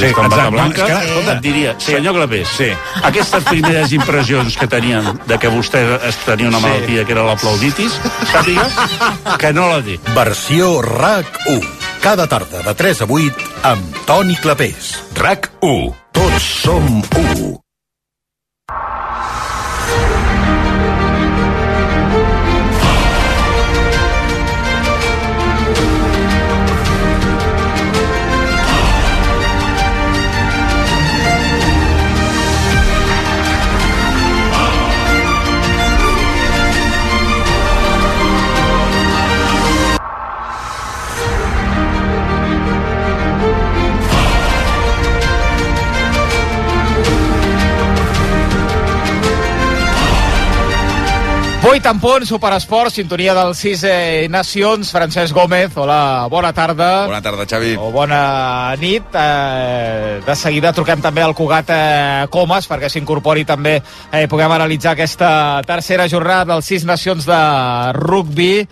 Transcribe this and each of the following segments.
que sí, quan Bata Blanca, que, escolta, et diria, sí. senyor Clapés, Sí. aquestes primeres impressions que tenien de que vostè es tenia una Sí. malaltia que era l'aplauditis, sàpiga que no la té. Versió RAC1. Cada tarda de 3 a 8 amb Toni Clapés. RAC1. Tots som 1. Vuit en punt, Superesport, sintonia del 6 eh, Nacions, Francesc Gómez, hola, bona tarda. Bona tarda, Xavi. O bona nit. Eh, de seguida truquem també al Cugat eh, Comas perquè s'incorpori també, eh, puguem analitzar aquesta tercera jornada dels 6 Nacions de rugby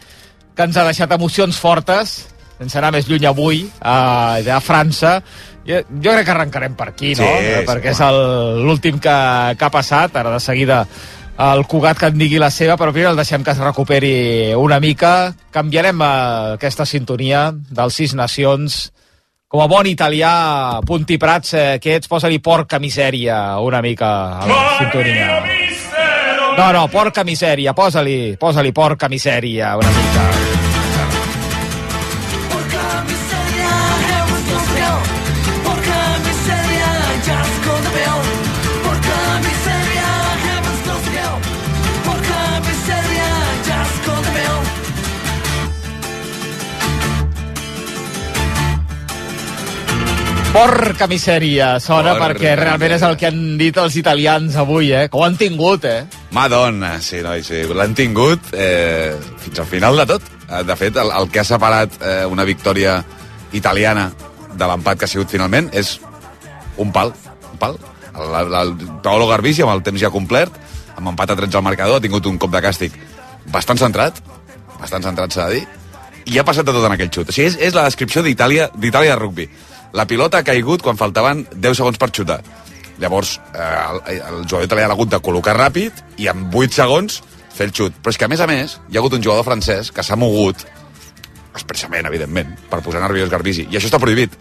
que ens ha deixat emocions fortes, sense anar més lluny avui, eh, de França. Jo, jo crec que arrencarem per aquí, no? Sí, sí, perquè és l'últim que, que ha passat, ara de seguida el Cugat que en digui la seva, però primer el deixem que es recuperi una mica. Canviarem eh, aquesta sintonia dels sis nacions. Com a bon italià, Punti Prats, eh, que ets, posa-li porca misèria una mica a la sintonia. No, no, porca misèria, posa-li posa porca misèria una mica. Porca misèria, sona Porca perquè realment és el que han dit els italians avui, eh? Que ho han tingut, eh? Madonna, sí, noi, sí. L'han tingut eh, fins al final de tot. Eh, De fet, el, el que ha separat eh, una victòria italiana de l'empat que ha sigut finalment és un pal. Un pal. El, el, el Paolo Garbisi, amb el temps ja complert, amb empat a 13 al marcador, ha tingut un cop de càstig bastant centrat, bastant centrat s'ha de dir, i ha passat de tot en aquell xut. O sigui, és, és la descripció d'Itàlia d'Itàlia de rugby. La pilota ha caigut quan faltaven 10 segons per xutar. Llavors, eh, el, el jugador italià l'ha hagut de col·locar ràpid i en 8 segons fer el xut. Però és que, a més a més, hi ha hagut un jugador francès que s'ha mogut, expressament, evidentment, per posar nerviós Garbisi. I això està prohibit.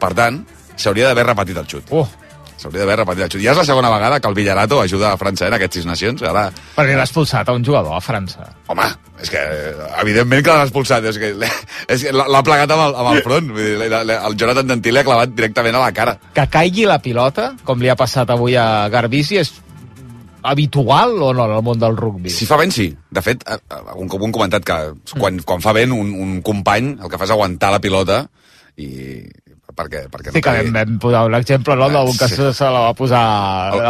Per tant, s'hauria d'haver repetit el xut. Uh, S'hauria d'haver repetit xut. Ja és la segona vegada que el Villarato ajuda a França eh, en aquests sis nacions. Ara, perquè l'ha expulsat a un jugador a França. home, és que eh, evidentment que l'han expulsat. És que, és que l'ha plegat amb el, amb el front. Vull dir, el Jonathan Dantí l'ha clavat directament a la cara. Que caigui la pilota, com li ha passat avui a Garbisi, és habitual o no en el món del rugby? Si fa vent, sí. De fet, eh, algun cop hem comentat que quan, quan fa vent un, un company el que fa és aguantar la pilota i perquè, perquè Sí, que vam, vam posar un exemple, no?, d'un que Sí. se, se la va posar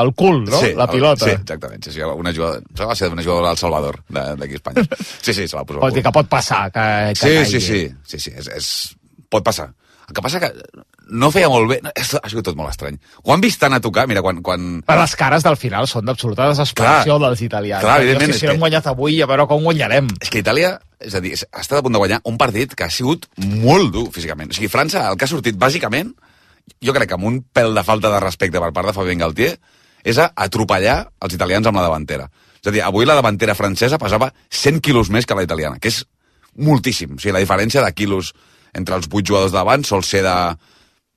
al cul, no?, Sí, la pilota. Sí, exactament. Sí, sí, una jugadora, em va ser d'una jugadora del Salvador, de- d'aquí a Espanya. Sí, sí, se la posar Pot dir que pot passar, que, que Sí, caigui. sí, sí, sí, sí, és, és... pot passar. El que passa que no feia molt bé, no, ha sigut tot molt estrany. Ho han vist tant a tocar, mira, quan... quan... Però les cares del final són d'absoluta desesperació Clar, dels italians. clar, Jo, evidentment, Si, si no hem guanyat avui, a veure com guanyarem. És que Itàlia, és a dir, ha estat a punt de guanyar un partit que ha sigut molt dur físicament. O sigui, França, el que ha sortit bàsicament, jo crec que amb un pèl de falta de respecte per part de Fabien Galtier, és a atropellar els italians amb la davantera. És a dir, avui la davantera francesa pesava 100 quilos més que la italiana, que és moltíssim. O sigui, la diferència de quilos entre els 8 jugadors davant sol ser de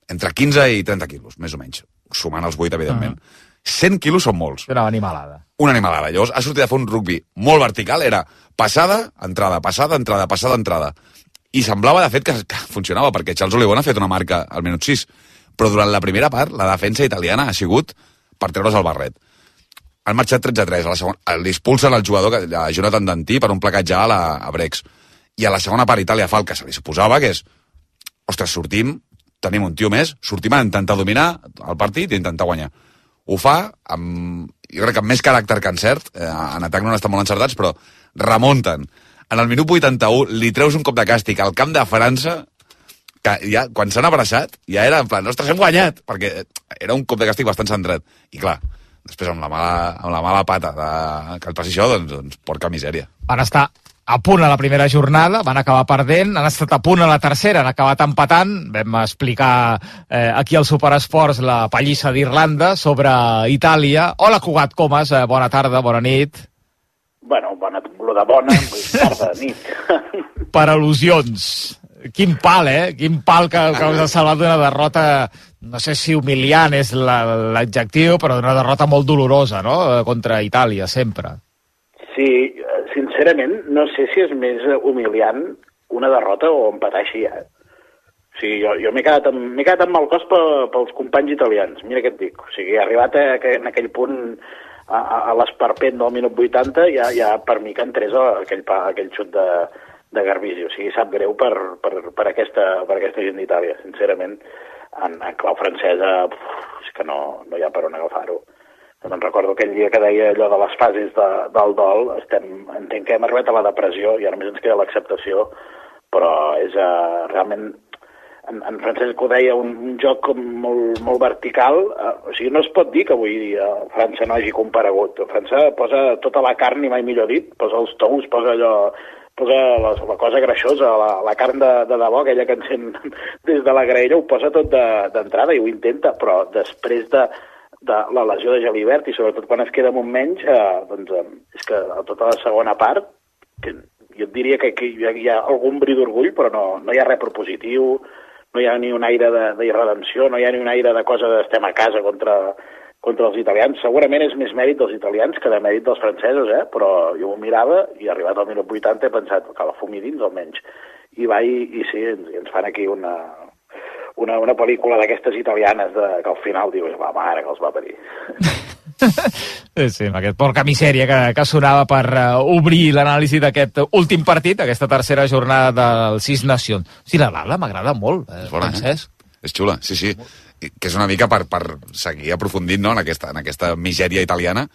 entre 15 i 30 quilos, més o menys, sumant els 8, evidentment. Uh -huh. 100 quilos són molts Una animalada. una animalada. Llavors ha sortit a fer un rugby molt vertical, era passada, entrada, passada, entrada, passada, entrada. I semblava, de fet, que, que funcionava, perquè Charles Olivon ha fet una marca al minut 6. Però durant la primera part, la defensa italiana ha sigut per treure's el barret. Han marxat 13-3. A la segona, li expulsen el jugador, a Jonathan Dantí, per un placatge a, la, a Brex. I a la segona part, Itàlia fa el que se li suposava, que és ostres, sortim, tenim un tio més, sortim a intentar dominar el partit i intentar guanyar. Ho fa amb, jo crec que amb més caràcter que encert, eh, en atac no estan molt encertats, però remunten. En el minut 81 li treus un cop de càstig al camp de França, que ja, quan s'han abraçat, ja era en plan, ostres, hem guanyat, perquè era un cop de càstig bastant centrat. I clar, després amb la mala, amb la mala pata de, que et passi això, doncs, doncs porca misèria. Van estar a punt a la primera jornada, van acabar perdent, han estat a punt a la tercera, han acabat empatant, vam explicar eh, aquí al Superesports la pallissa d'Irlanda sobre Itàlia. Hola, Cugat Comas, eh, bona tarda, bona nit. Bueno, bona, lo de bona, tarda, nit. Per al·lusions. Quin pal, eh? Quin pal que, que us ha salvat d'una derrota, no sé si humiliant és la- l'adjectiu, però d'una derrota molt dolorosa, no?, Eh, contra Itàlia, sempre. Sí, sincerament, no sé si és més humiliant una derrota o empatar així, eh? O sigui, jo, jo m'he quedat, amb- quedat amb mal cos pe, pels companys italians, mira què et dic. O sigui, arribat a, que- en aquell punt a, a, a l'esperpent del minut 80, ja, ja per mi que entrés a- aquell, pa, aquell xut de, de Garbisi. O sigui, sap greu per, per, per, aquesta, per aquesta gent d'Itàlia, sincerament. En, en clau francesa, uf, és que no, no hi ha per on agafar-ho. Me'n recordo aquell dia que deia allò de les fases de, del dol, estem, entenc que hem arribat a la depressió i ara només ens queda l'acceptació, però és uh, realment, en, en Francesc ho deia, un, un joc com molt, molt vertical, uh, o sigui, no es pot dir que avui dia França no hagi comparegut. França posa tota la carn, i mai millor dit, posa els tous, posa allò, posa la, la cosa greixosa, la, la carn de, de debò, aquella que encén des de la graella, ho posa tot de- d'entrada i ho intenta, però després de, de la lesió de Gelibert i sobretot quan es queda un menys, eh, doncs eh, és que a tota la segona part, que jo et diria que, que hi, ha, hi ha algun bri d'orgull, però no, no hi ha res propositiu, no hi ha ni un aire de- d'irredempció, no hi ha ni un aire de cosa d'estem a casa contra, contra els italians. Segurament és més mèrit dels italians que de mèrit dels francesos, eh? però jo ho mirava i arribat al minut 80 he pensat que la fumi dins almenys. I va i, i sí, ens, ens fan aquí una, una, una pel·lícula d'aquestes italianes de, que al final dius, va, mare que els va parir. Sí, sí, amb aquest porca misèria que, que sonava per uh, obrir l'anàlisi d'aquest últim partit, aquesta tercera jornada del Sis Nacions. Sí, la Lala m'agrada molt, eh, És bona, Francesc. eh? És xula, sí, sí. I Que és una mica per, per seguir aprofundint no? en, aquesta, en aquesta misèria italiana.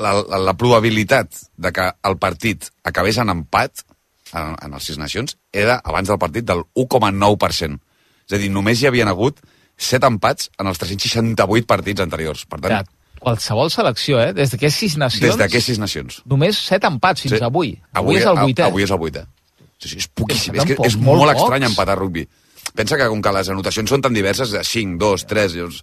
La, la, la probabilitat de que el partit acabés en empat en, en els Sis Nacions era abans del partit del 1,9%. És a dir, només hi havien hagut 7 empats en els 368 partits anteriors. Per tant, Ja, qualsevol selecció, eh? Des d'aquest Sis Nacions... des d'aquest Sis Nacions. Només set empats fins Sí. avui. Avui, és el vuitè. Avui és el vuitè. Sí, sí, és poquíssim. És que és molt, molt estrany empatar rugby. Pensa que com que les anotacions són tan diverses, de 5, 2, 3, llavors,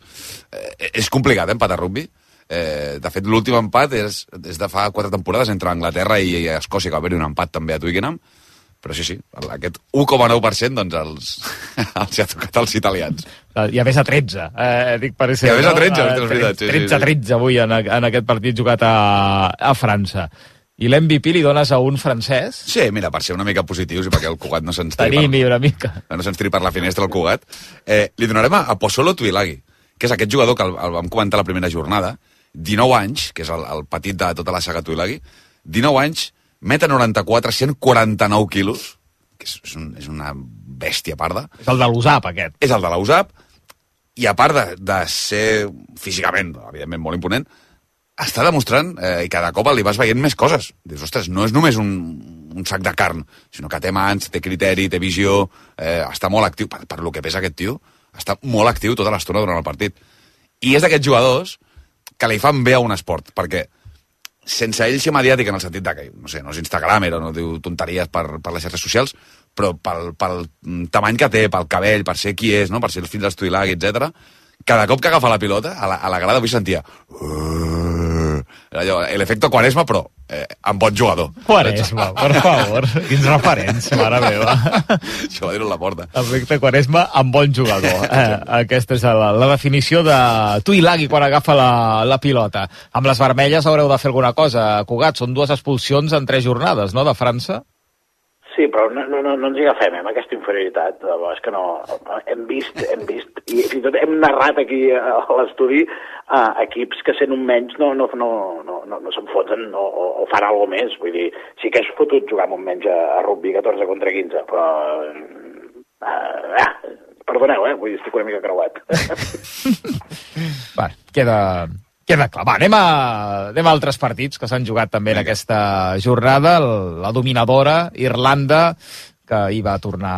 eh, és complicat eh, empatar rugby. Eh, de fet, l'últim empat és, és de fa quatre temporades entre Anglaterra i Escòcia, que va haver-hi un empat també a Twickenham. Però sí, sí, aquest 1,9% doncs els, els ha tocat als italians. I a més a 13, eh, dic per ser... I a més a 13, Eh, ostres, és veritat, sí, sí, 13 a sí. 13 avui en, en aquest partit jugat a, a França. I l'MVP li dones a un francès? Sí, mira, per ser una mica positius i perquè el Cugat no se'ns tiri, Tenim una mica. no se'ns tiri per la finestra el Cugat, eh, li donarem a, a Pozzolo Tuilagi, que és aquest jugador que el, el vam comentar la primera jornada, 19 anys, que és el, el petit de tota la saga Tuilagi, 19 anys, meta 94, 149 quilos, que és, és, un, és una bèstia parda, És el de l'USAP, aquest. és el de la USAP, i a part de, de ser físicament, evidentment, molt imponent, està demostrant, eh, i cada cop li vas veient més coses. Dius, ostres, no és només un, un sac de carn, sinó que té mans, té criteri, té visió, eh, està molt actiu. Per, per lo que pesa aquest tio, està molt actiu tota l'estona durant el partit. I és d'aquests jugadors que li fan bé a un esport, perquè sense ell ser mediàtic en el sentit de que, no sé, no és Instagramer o no diu tonteries per, per les xarxes socials, però pel, pel tamany que té, pel cabell, per ser qui és, no? per ser el fill d'Estuilag, etc. cada cop que agafa la pilota, a la, a la grada avui sentia... "Uh", allò, l'efecte Quaresma, però eh, amb bon jugador. Quaresma, per favor. Quins referents, mare meva. Això va dir-ho a la porta. Efecte Quaresma amb bon jugador. Eh, aquesta és la, la definició de Tuilagi quan agafa la, la pilota. Amb les vermelles haureu de fer alguna cosa, Cugat. Són dues expulsions en tres jornades, no?, de França. Sí, però no, no, no, no ens agafem, eh, amb aquesta inferioritat. És que no... Hem vist, hem vist, i fins i tot hem narrat aquí a l'estudi uh, equips que sent un menys no, no, no, no, no, no s'enfonsen o, o, o fan alguna més. Vull dir, sí que és fotut jugar amb un menys a, a rugby 14 contra 15, però... Uh, ah, perdoneu, eh? Vull dir, estic una mica creuat. Va, queda, queda clar. Va, anem a, anem a altres partits que s'han jugat també en aquesta jornada. El- La dominadora, Irlanda, que hi va tornar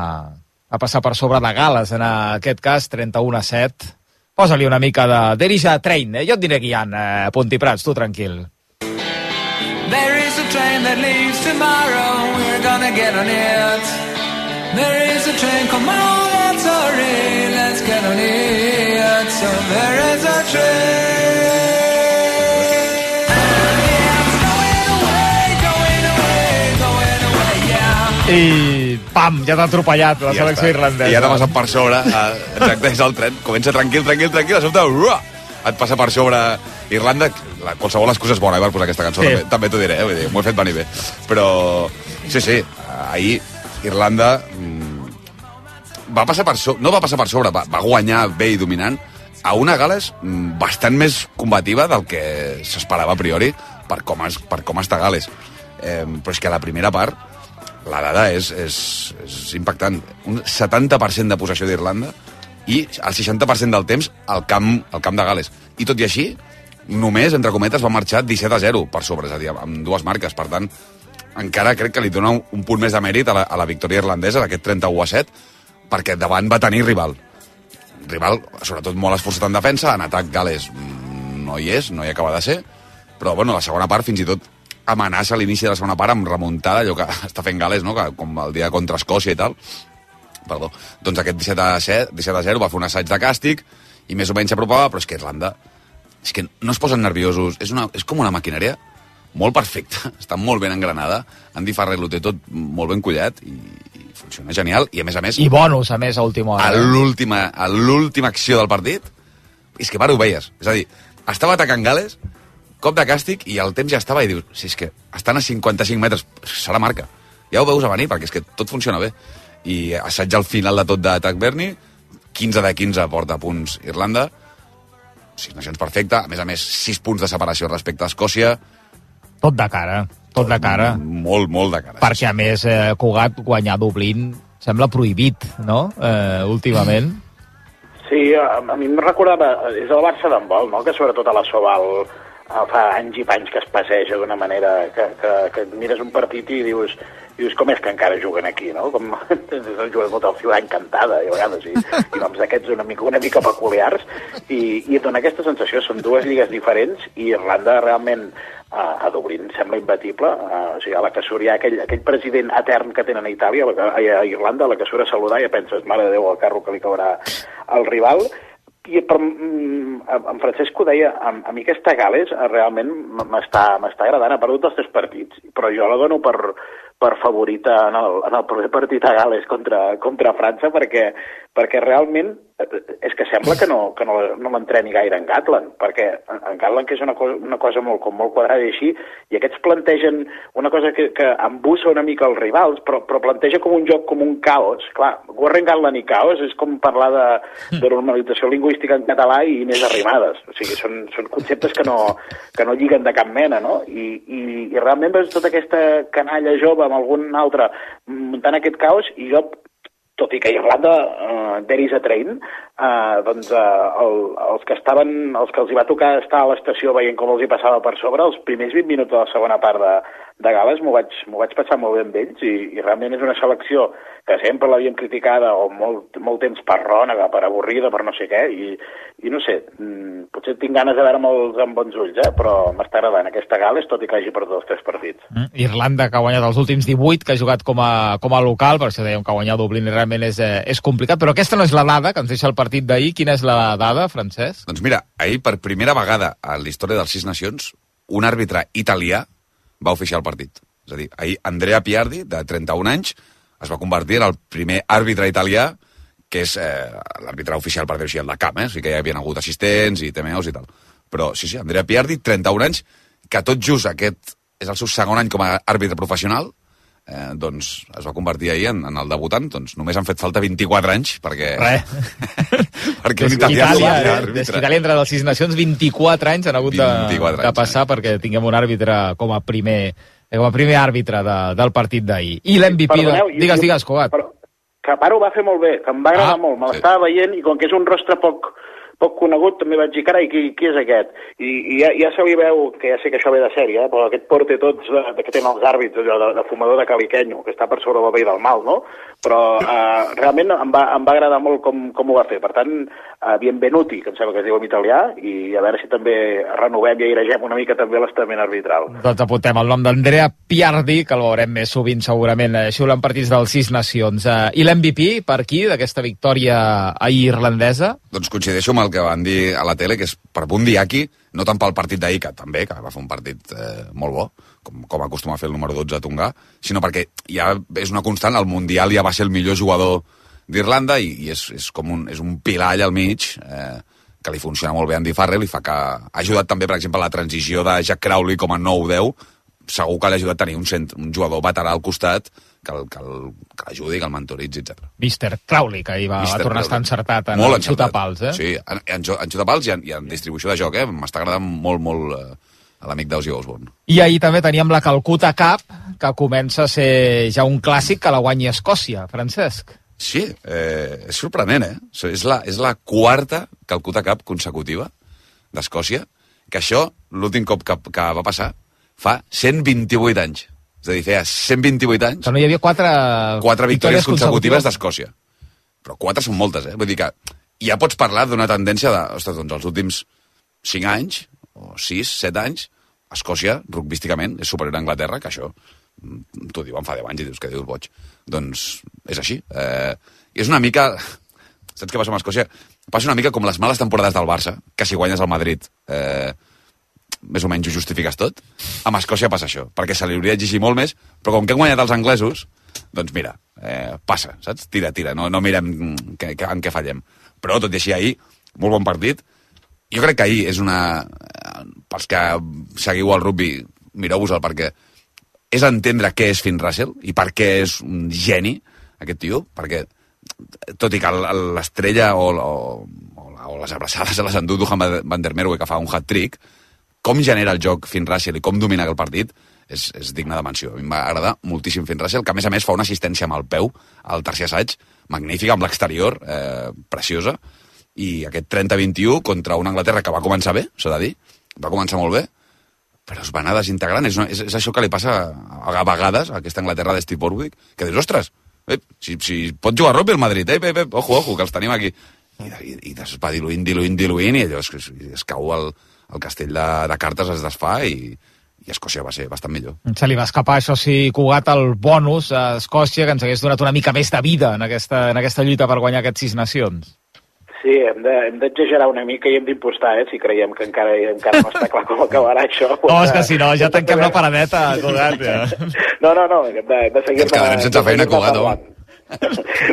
a passar per sobre de Gales, en aquest cas, 31 a 7. Posa-li una mica de Derija Train, eh? jo et diré guiant, eh, Pontiprats, tu tranquil. There is a train that leaves tomorrow. We're gonna get on it. There is a train, come on, let's hurry. Let's get on it. So there is a train. I pam, ja t'ha atropellat la I ja selecció està. irlandesa. I ja t'ha passat per sobre, eh, exacte, és el tren. Comença tranquil, tranquil, tranquil, de sobte, uah, et passa per sobre Irlanda. La, qualsevol excusa és bona eh, per posar aquesta cançó, Sí. també, també t'ho diré, eh, vull dir, m'ho he fet venir bé. Però, sí, sí, ahir Irlanda mm, va passar per sobre, no va passar per sobre, va, va guanyar bé i dominant a una Gales mm, bastant més combativa del que s'esperava a priori per com, es, per com està Gales. Eh, però és que a la primera part la dada és, és, és impactant. Un 70% de possessió d'Irlanda i el 60% del temps al camp, al camp de Gales. I tot i així, només, entre cometes, va marxar 17 a 0 per sobre, és a dir, amb dues marques. Per tant, encara crec que li dona un, un punt més de mèrit a la, a la victòria irlandesa, d'aquest 31 a 7, perquè davant va tenir rival. Rival, sobretot, molt esforçat en defensa, en atac Gales mm, no hi és, no hi acaba de ser, però bueno, la segona part fins i tot amenaça a l'inici de la segona part amb remuntada, allò que està fent Gales, no? que, com el dia contra Escòcia i tal. Perdó. Doncs aquest 17 a, 7, 17 a 0 va fer un assaig de càstig i més o menys s'apropava, però és que Irlanda és que no es posen nerviosos, és, una, és com una maquinària molt perfecta, està molt ben engranada, Andy Farrell ho té tot molt ben collat i, i funciona genial, i a més a més I bonus, a més, a última hora. a l'última acció del partit és que ara ho veies, és a dir estava atacant Gales, cop de càstig i el temps ja estava i dius, si és que estan a 55 metres, serà marca ja ho veus a venir perquè és que tot funciona bé i assaig al final de tot d'atac Berni 15 de 15 porta punts Irlanda 6 nacions perfecte, a més a més 6 punts de separació respecte a Escòcia Tot de cara, tot de cara. molt, molt de cara Perquè, a més, eh, Cugat guanyar Dublín sembla prohibit, no?, eh, últimament. Sí, a, a mi em recordava, és el Barça d'handbol, no?, que sobretot a la Soval eh, fa anys i panys que es passeja d'una manera que, que, que mires un partit i dius, dius com és que encara juguen aquí, no? Com el jugador del Ciutat Encantada, i a vegades, i, i noms d'aquests una mica, una mica peculiars, i, i et dona aquesta sensació, són dues lligues diferents, i Irlanda realment a, a Dublín sembla imbatible, uh, o sigui, a la que surt ja aquell, aquell president etern que tenen a Itàlia, a, a Irlanda, a la que surt a saludar, ja penses, mare de Déu, el carro que li caurà al rival, i per, mm, en Francesc ho deia, a, a mi aquesta Gales eh, realment m'està agradant, ha perdut els tres partits, però jo la dono per, per favorita en el, en el proper partit a Gales contra, contra França, perquè, perquè realment és que sembla que no, que no, no l'entreni gaire en Gatland, perquè en Gatland, que és una cosa, una cosa molt, com molt quadrada i així, i aquests plantegen una cosa que, que embussa una mica els rivals, però, però planteja com un joc, com un caos. Clar, Warren Gatland i caos és com parlar de, de normalització lingüística en català i Inés Arrimadas. O sigui, són, són conceptes que no, que no lliguen de cap mena, no? I, i, i realment veus tota aquesta canalla jove amb algun altre muntant aquest caos i jo tot i que a Irlanda uh, there is a train, uh, doncs uh, el, els que estaven, els que els hi va tocar estar a l'estació veient com els hi passava per sobre, els primers 20 minuts de la segona part de, de Gales m'ho vaig, vaig passar molt bé amb ells i, i realment és una selecció que sempre l'havíem criticada o molt, molt temps per rònega, per avorrida, per no sé què, i, i no sé, mm, potser tinc ganes de veure molts amb bons ulls, eh? però m'està agradant aquesta Gales, tot i que hagi perdut els tres partits. Mm. Irlanda, que ha guanyat els últims 18, que ha jugat com a, com a local, per això dèiem que guanyar a Dublín realment és, eh, és complicat, però aquesta no és la dada que ens deixa el partit d'ahir. Quina és la dada, Francesc? Doncs mira, ahir per primera vegada a la història dels Sis Nacions, un àrbitre italià va oficiar el partit. És a dir, ahir Andrea Piardi, de 31 anys, es va convertir en el primer àrbitre italià que és eh, l'àrbitre oficial, per dir-ho així, el de camp, eh? O sigui que hi havia hagut assistents i TMOs i tal. Però sí, sí, Andrea Piardi, 31 anys, que tot just aquest és el seu segon any com a àrbitre professional, eh, doncs es va convertir ahir en, en el debutant, doncs només han fet falta 24 anys perquè... Res. perquè un Des que italià Itàlia, eh, àrbitre. des que Itàlia entra a les sis nacions, 24 anys han hagut de, 24 de anys, passar perquè tinguem un àrbitre com a primer com a primer àrbitre de, del partit d'ahir. I l'MVP... De... Digues, digues, Cugat. Però, que Paro ho va fer molt bé, que em va agradar Ah, molt, me sí. l'estava veient i com que és un rostre poc, poc conegut també vaig dir, carai, qui, qui és aquest? I, i ja, ja se li veu, que ja sé que això ve de sèrie, eh? però aquest porte tots de, de, que tenen els àrbits, allò de, de fumador de caliquenyo, que està per sobre del i del mal, no? Però uh, realment em va, em va agradar molt com, com ho va fer. Per tant, uh, Bienvenuti, que em sembla que es diu en italià, i a veure si també renovem i airegem una mica també l'estament arbitral. Doncs apuntem el nom d'Andrea Piardi, que el veurem més sovint segurament eh, xiulant partits dels sis nacions. Eh, I l'MVP, per aquí, d'aquesta victòria ahir irlandesa? Doncs coincideixo amb el que van dir a la tele, que és per Bundiaki, no tant pel partit d'ahir, que també, que va fer un partit eh, molt bo, com, com acostuma a fer el número 12 a Tongà, sinó perquè ja és una constant, el Mundial ja va ser el millor jugador d'Irlanda i, i és, és com un, és un pilar allà al mig eh, que li funciona molt bé a Andy Farrell i fa que ha ajudat també, per exemple, la transició de Jack Crowley com a 9-10 segur que l'ha ajudat a tenir un, centre, un jugador veterà al costat que el- que el- que l'ajudi, que el mentoritzi, etc. Mr. Crowley, que ahir va, va Mister tornar a estar Crowley. encertat en Molt encertat. xutapals, eh? Sí, en, en, en xutapals i en, i en distribució de joc, eh? M'està agradant molt, molt eh, l'amic d'Ozzy Osbourne. I ahir també teníem la Calcuta Cup, que comença a ser ja un clàssic que la guanyi Escòcia, Francesc. Sí, eh, és sorprenent, eh? És la, és la quarta Calcuta Cup consecutiva d'Escòcia, que això, l'últim cop que, que va passar, fa 128 anys. És a dir, feia 128 anys, Que no hi havia quatre, quatre victòries consecutives d'Escòcia. Però quatre són moltes, eh? Vull dir que ja pots parlar d'una tendència de, ostres, doncs els últims 5 anys, o 6, 7 anys, Escòcia, rugbísticament, és superior a Anglaterra, que això mm, t'ho diuen fa 10 anys i dius que dius boig. Doncs és així. Eh, és una mica... Saps què passa amb Escòcia? Passa una mica com les males temporades del Barça, que si guanyes el Madrid eh, més o menys ho justifiques tot. Amb Escòcia passa això, perquè se li hauria d'exigir molt més, però com que han guanyat els anglesos, doncs mira, eh, passa, saps? Tira, tira, no, no mirem mm, que, que, en què fallem. Però tot i així ahir, molt bon partit. Jo crec que ahir és una... Pels que seguiu el rugby, mireu-vos-el, perquè és entendre què és Finn Russell i per què és un geni, aquest tio, perquè tot i que el- el- l'estrella o, o, o, les abraçades se les endú Duhan van der Merwe, que fa un hat-trick, com genera el joc Finn Russell i com domina el partit és, és digne de menció. A mi m'agrada moltíssim Finn Russell, que a més a més fa una assistència amb el peu al tercer assaig, magnífica, amb l'exterior, eh, preciosa, i aquest 30-21 contra una Anglaterra que va començar bé, s'ha de dir, va començar molt bé, però es va anar desintegrant. És, una, és, és això que li passa a, a vegades a aquesta Anglaterra de Steve Borwick, que dius, ostres, eh, si, si pot jugar rugby el Madrid, eh, eh, eh, ojo, ojo, que els tenim aquí. I, i, i es va diluint, diluint, diluint, i allò es, es, es cau el, el castell de, de cartes, es desfà, i, i Escòcia va ser bastant millor. Se li va escapar, això sí, Cugat, el bonus a Escòcia, que ens hagués donat una mica més de vida en aquesta, en aquesta lluita per guanyar aquests sis nacions. Sí, hem de- hem d'exagerar una mica i hem d'impostar, eh, si creiem que encara, encara no està clar com acabarà això. No, és que si no, ja tanquem la paradeta, Cugat. Ja. No, no, no, hem de, hem de seguir Ens quedarem sense feina, Cugat, home.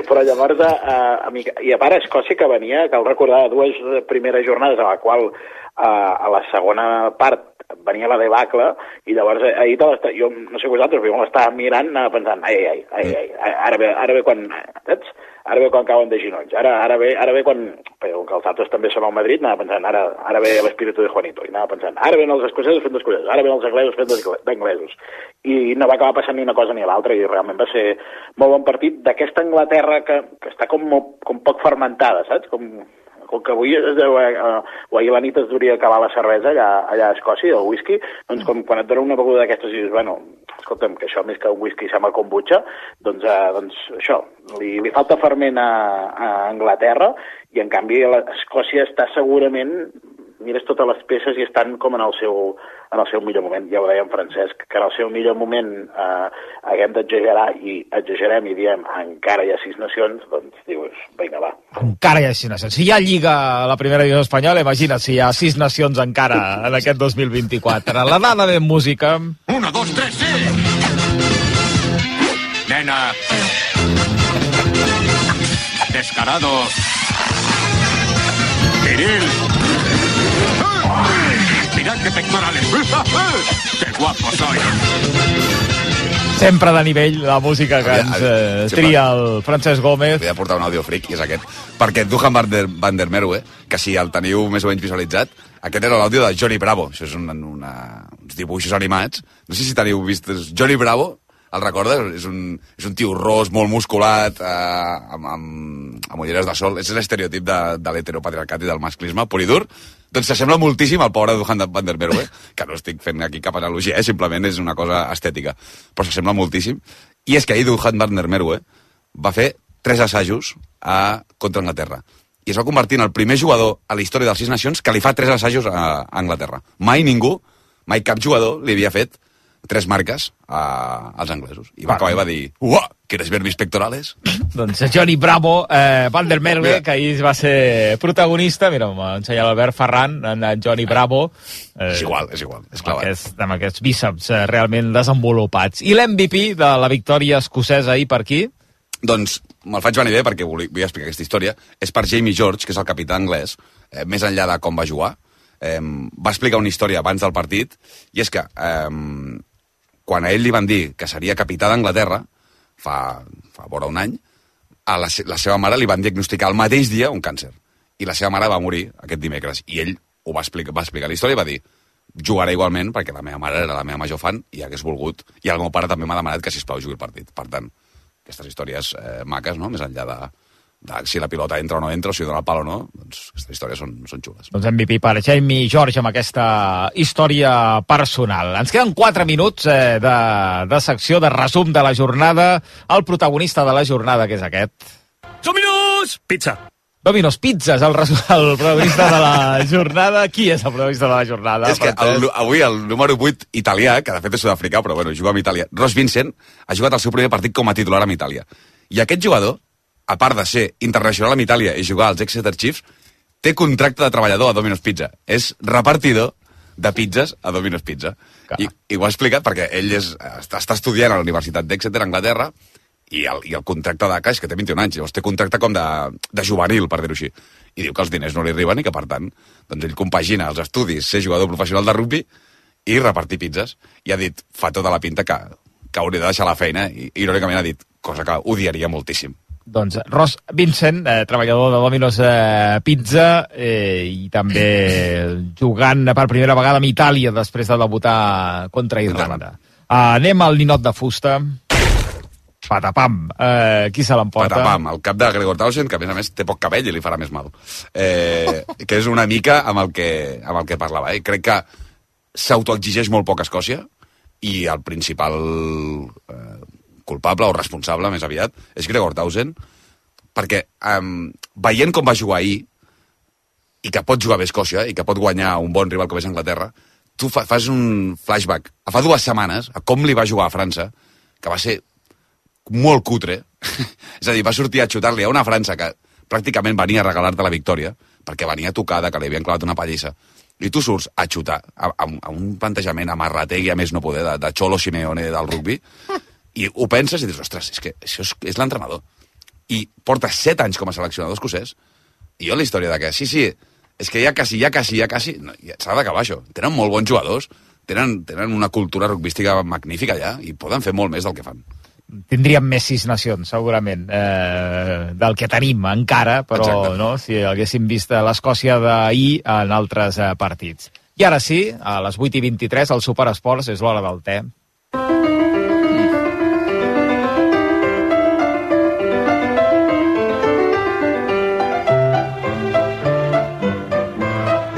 Però llavors, a, a, a mi, i a part Escòcia que venia, cal recordar, dues primeres jornades a la qual a, a la segona part venia la debacle i llavors eh, ahir te l'està- jo no sé vosaltres, però jo l'estava mirant anava pensant, ai, ai, ai, ai, ai, ara ve, ara ve quan, saps? Ara ve quan cauen de ginolls, ara, ara, ve, ara ve quan, perquè com que els altres també són al Madrid, anava pensant, ara, ara ve l'espíritu de Juanito, i anava pensant, ara ven els escocesos fent d'escocesos, ara ven els anglesos fent d'anglesos. I no va acabar passant ni una cosa ni l'altra, i realment va ser molt bon partit d'aquesta Anglaterra que, que està com, molt, com poc fermentada, saps? Com, com que avui es deu, eh, o ahir a la nit es duria acabar la cervesa allà, allà a Escòcia, el whisky, doncs com quan et donen una beguda d'aquestes i dius, bueno, escolta'm, que això més que un whisky sembla kombucha, doncs, eh, doncs això, li, li falta ferment a, a Anglaterra i en canvi la, Escòcia està segurament mires totes les peces i estan com en el seu, en el seu millor moment. Ja ho deia en Francesc, que en el seu millor moment eh, haguem d'exagerar i exagerem i diem encara hi ha sis nacions, doncs dius, vinga, va. Encara hi ha sis nacions. Si hi ha Lliga a la primera divisió espanyola, imagina't si hi ha sis nacions encara en aquest 2024. La dada de música... Uno, dos, tres, sí. Nena. Descarado. Viril. Mirad qué pectorales. ¡Qué guapo soy! Sempre de nivell la música que ens eh, tria el Francesc Gómez. De portar un àudio fric, i és aquest. Perquè Duhan van der, van der Merwe, que si el teniu més o menys visualitzat, aquest era l'àudio de Johnny Bravo. Això és una, una, uns dibuixos animats. No sé si teniu vist... Johnny Bravo, el recordes? És un, és un tio ros, molt musculat, eh, amb, amb, amb ulleres de sol. És l'estereotip de, de l'heteropatriarcat i del masclisme, pur i dur. Doncs s'assembla moltíssim al pobre Duhan van der Merwe, que no estic fent aquí cap analogia, eh? simplement és una cosa estètica. Però s'assembla moltíssim. I és que ahir Duhan van der Merwe va fer tres assajos a, contra Anglaterra. I es va convertir en el primer jugador a la història dels Sis Nacions que li fa tres assajos a Anglaterra. Mai ningú, mai cap jugador li havia fet tres marques a, als anglesos. I va acabar i va dir, uah, ¿quieres ver mis pectorales? Doncs Johnny Bravo, eh, Van der Merwe, que ahir va ser protagonista, mira, m'ensenya l'Albert Ferran, en Johnny Bravo. Eh, És igual, és igual, és amb clavat. aquests, amb aquests bíceps eh, realment desenvolupats. I l'MVP de la victòria escocesa ahir per aquí? Doncs me'l faig venir bé perquè vull, vull explicar aquesta història. És per Jamie George, que és el capità anglès, eh, més enllà de com va jugar. Eh, va explicar una història abans del partit, i és que eh, quan a ell li van dir que seria capità d'Anglaterra, fa, fa vora un any, a la, la seva mare li van diagnosticar el mateix dia un càncer. I la seva mare va morir aquest dimecres. I ell ho va explicar, va explicar la història i va dir jugaré igualment perquè la meva mare era la meva major fan i hagués volgut. I el meu pare també m'ha demanat que, sisplau, jugui el partit. Per tant, aquestes històries eh, maques, no? més enllà de, de si la pilota entra o no entra, o si dona el pal o no, doncs aquestes històries són, són xules. Doncs MVP per Jamie George amb aquesta història personal. Ens queden 4 minuts eh, de, de secció de resum de la jornada. El protagonista de la jornada, que és aquest. Dominus! Pizza. Domino's Pizzas, el, resum, el protagonista de la jornada. Qui és el protagonista de la jornada? És que el, avui el número 8 italià, que de fet és sud-africà, però bueno, juga amb Itàlia, Ross Vincent, ha jugat el seu primer partit com a titular amb Itàlia. I aquest jugador, a part de ser internacional amb Itàlia i jugar als Exeter Chiefs, té contracte de treballador a Domino's Pizza. És repartidor de pizzas a Domino's Pizza. Clar. I, I ho ha explicat perquè ell és, està, està estudiant a la Universitat d'Exeter, a Anglaterra, i el, i el contracte de Caix, que té 21 anys, llavors té contracte com de, de juvenil, per dir-ho així. I diu que els diners no li arriben i que, per tant, doncs ell compagina els estudis, ser jugador professional de rugby i repartir pizzas. I ha dit, fa tota la pinta que, que hauria de deixar la feina, i irònicament ha dit, cosa que odiaria moltíssim. Doncs Ross Vincent, eh, treballador de Domino's eh, Pizza eh, i també jugant per primera vegada amb Itàlia després de debutar contra Irlanda. Uh, anem al ninot de fusta. Patapam. Eh, qui se l'emporta? Patapam, el cap de Gregor Townsend, que a més a més té poc cabell i li farà més mal. Eh, que és una mica amb el que, amb el que parlava. Eh? Crec que s'autoexigeix molt poc a Escòcia i el principal eh, culpable o responsable, més aviat, és Gregor Townsend, perquè eh, veient com va jugar ahir i que pot jugar bé Escòcia i que pot guanyar un bon rival com és Anglaterra, tu fa, fas un flashback a fa dues setmanes, a com li va jugar a França, que va ser molt cutre. és a dir, va sortir a xutar-li a una França que pràcticament venia a regalar-te la victòria, perquè venia tocada, que li havien clavat una pallissa. I tu surts a xutar a, a, a un plantejament amarrategui, a més no poder, de, de Cholo Simeone del rugby, i ho penses i dius, ostres, és que això és, és l'entrenador. I porta set anys com a seleccionador escocès, i jo la història de que, sí, sí, és que ja quasi, ja quasi, ja quasi, no, ja s'ha d'acabar això. Tenen molt bons jugadors, tenen, tenen una cultura rugbística magnífica allà, i poden fer molt més del que fan. Tindríem més sis nacions, segurament, eh, del que tenim encara, però Exacte. no, si haguéssim vist l'Escòcia d'ahir en altres eh, partits. I ara sí, a les 8 i 23, al Superesports, és l'hora del te.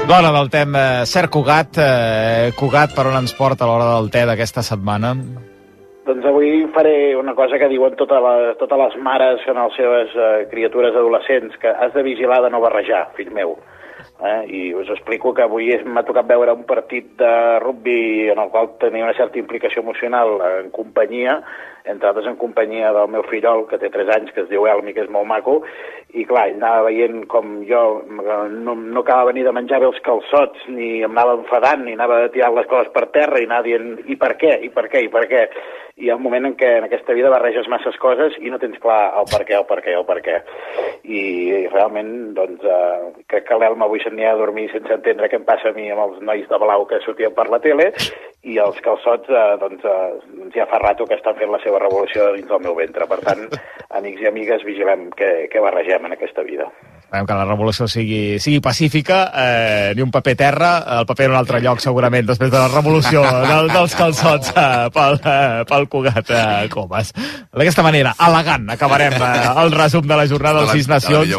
L'hora del tem, eh, Cert Cugat, eh, Cugat, per on ens porta l'hora del te d'aquesta setmana? Doncs avui faré una cosa que diuen totes les, totes les mares en les seves eh, criatures adolescents, que has de vigilar de no barrejar, fill meu. Eh? I us explico que avui m'ha tocat veure un partit de rugby en el qual tenia una certa implicació emocional en companyia, entre altres en companyia del meu fillol, que té 3 anys, que es diu Elmi, que és molt maco, i clar, ell anava veient com jo no, no acabava ni de menjar bé els calçots, ni em anava enfadant, ni anava tirant les coses per terra, i anava dient, i per què, i per què, i per què? Hi ha un moment en què en aquesta vida barreges masses coses i no tens clar el per què, el per què, el per què. I realment, doncs, eh, crec que l'Elma avui s'anirà a dormir sense entendre què em passa a mi amb els nois de blau que sortien per la tele, i els calçots, eh, doncs, eh, ja fa rato que estan fent la seva revolució dins del meu ventre. Per tant, amics i amigues, vigilem què, què barregem en aquesta vida. Esperem que la revolució sigui, sigui pacífica, eh, ni un paper terra, el paper en un altre lloc segurament, després de la revolució del, dels calçots eh, pel, eh, pel Cugat eh, Comas. D'aquesta manera, elegant, acabarem eh, el resum de la jornada De dels Sis Nacions.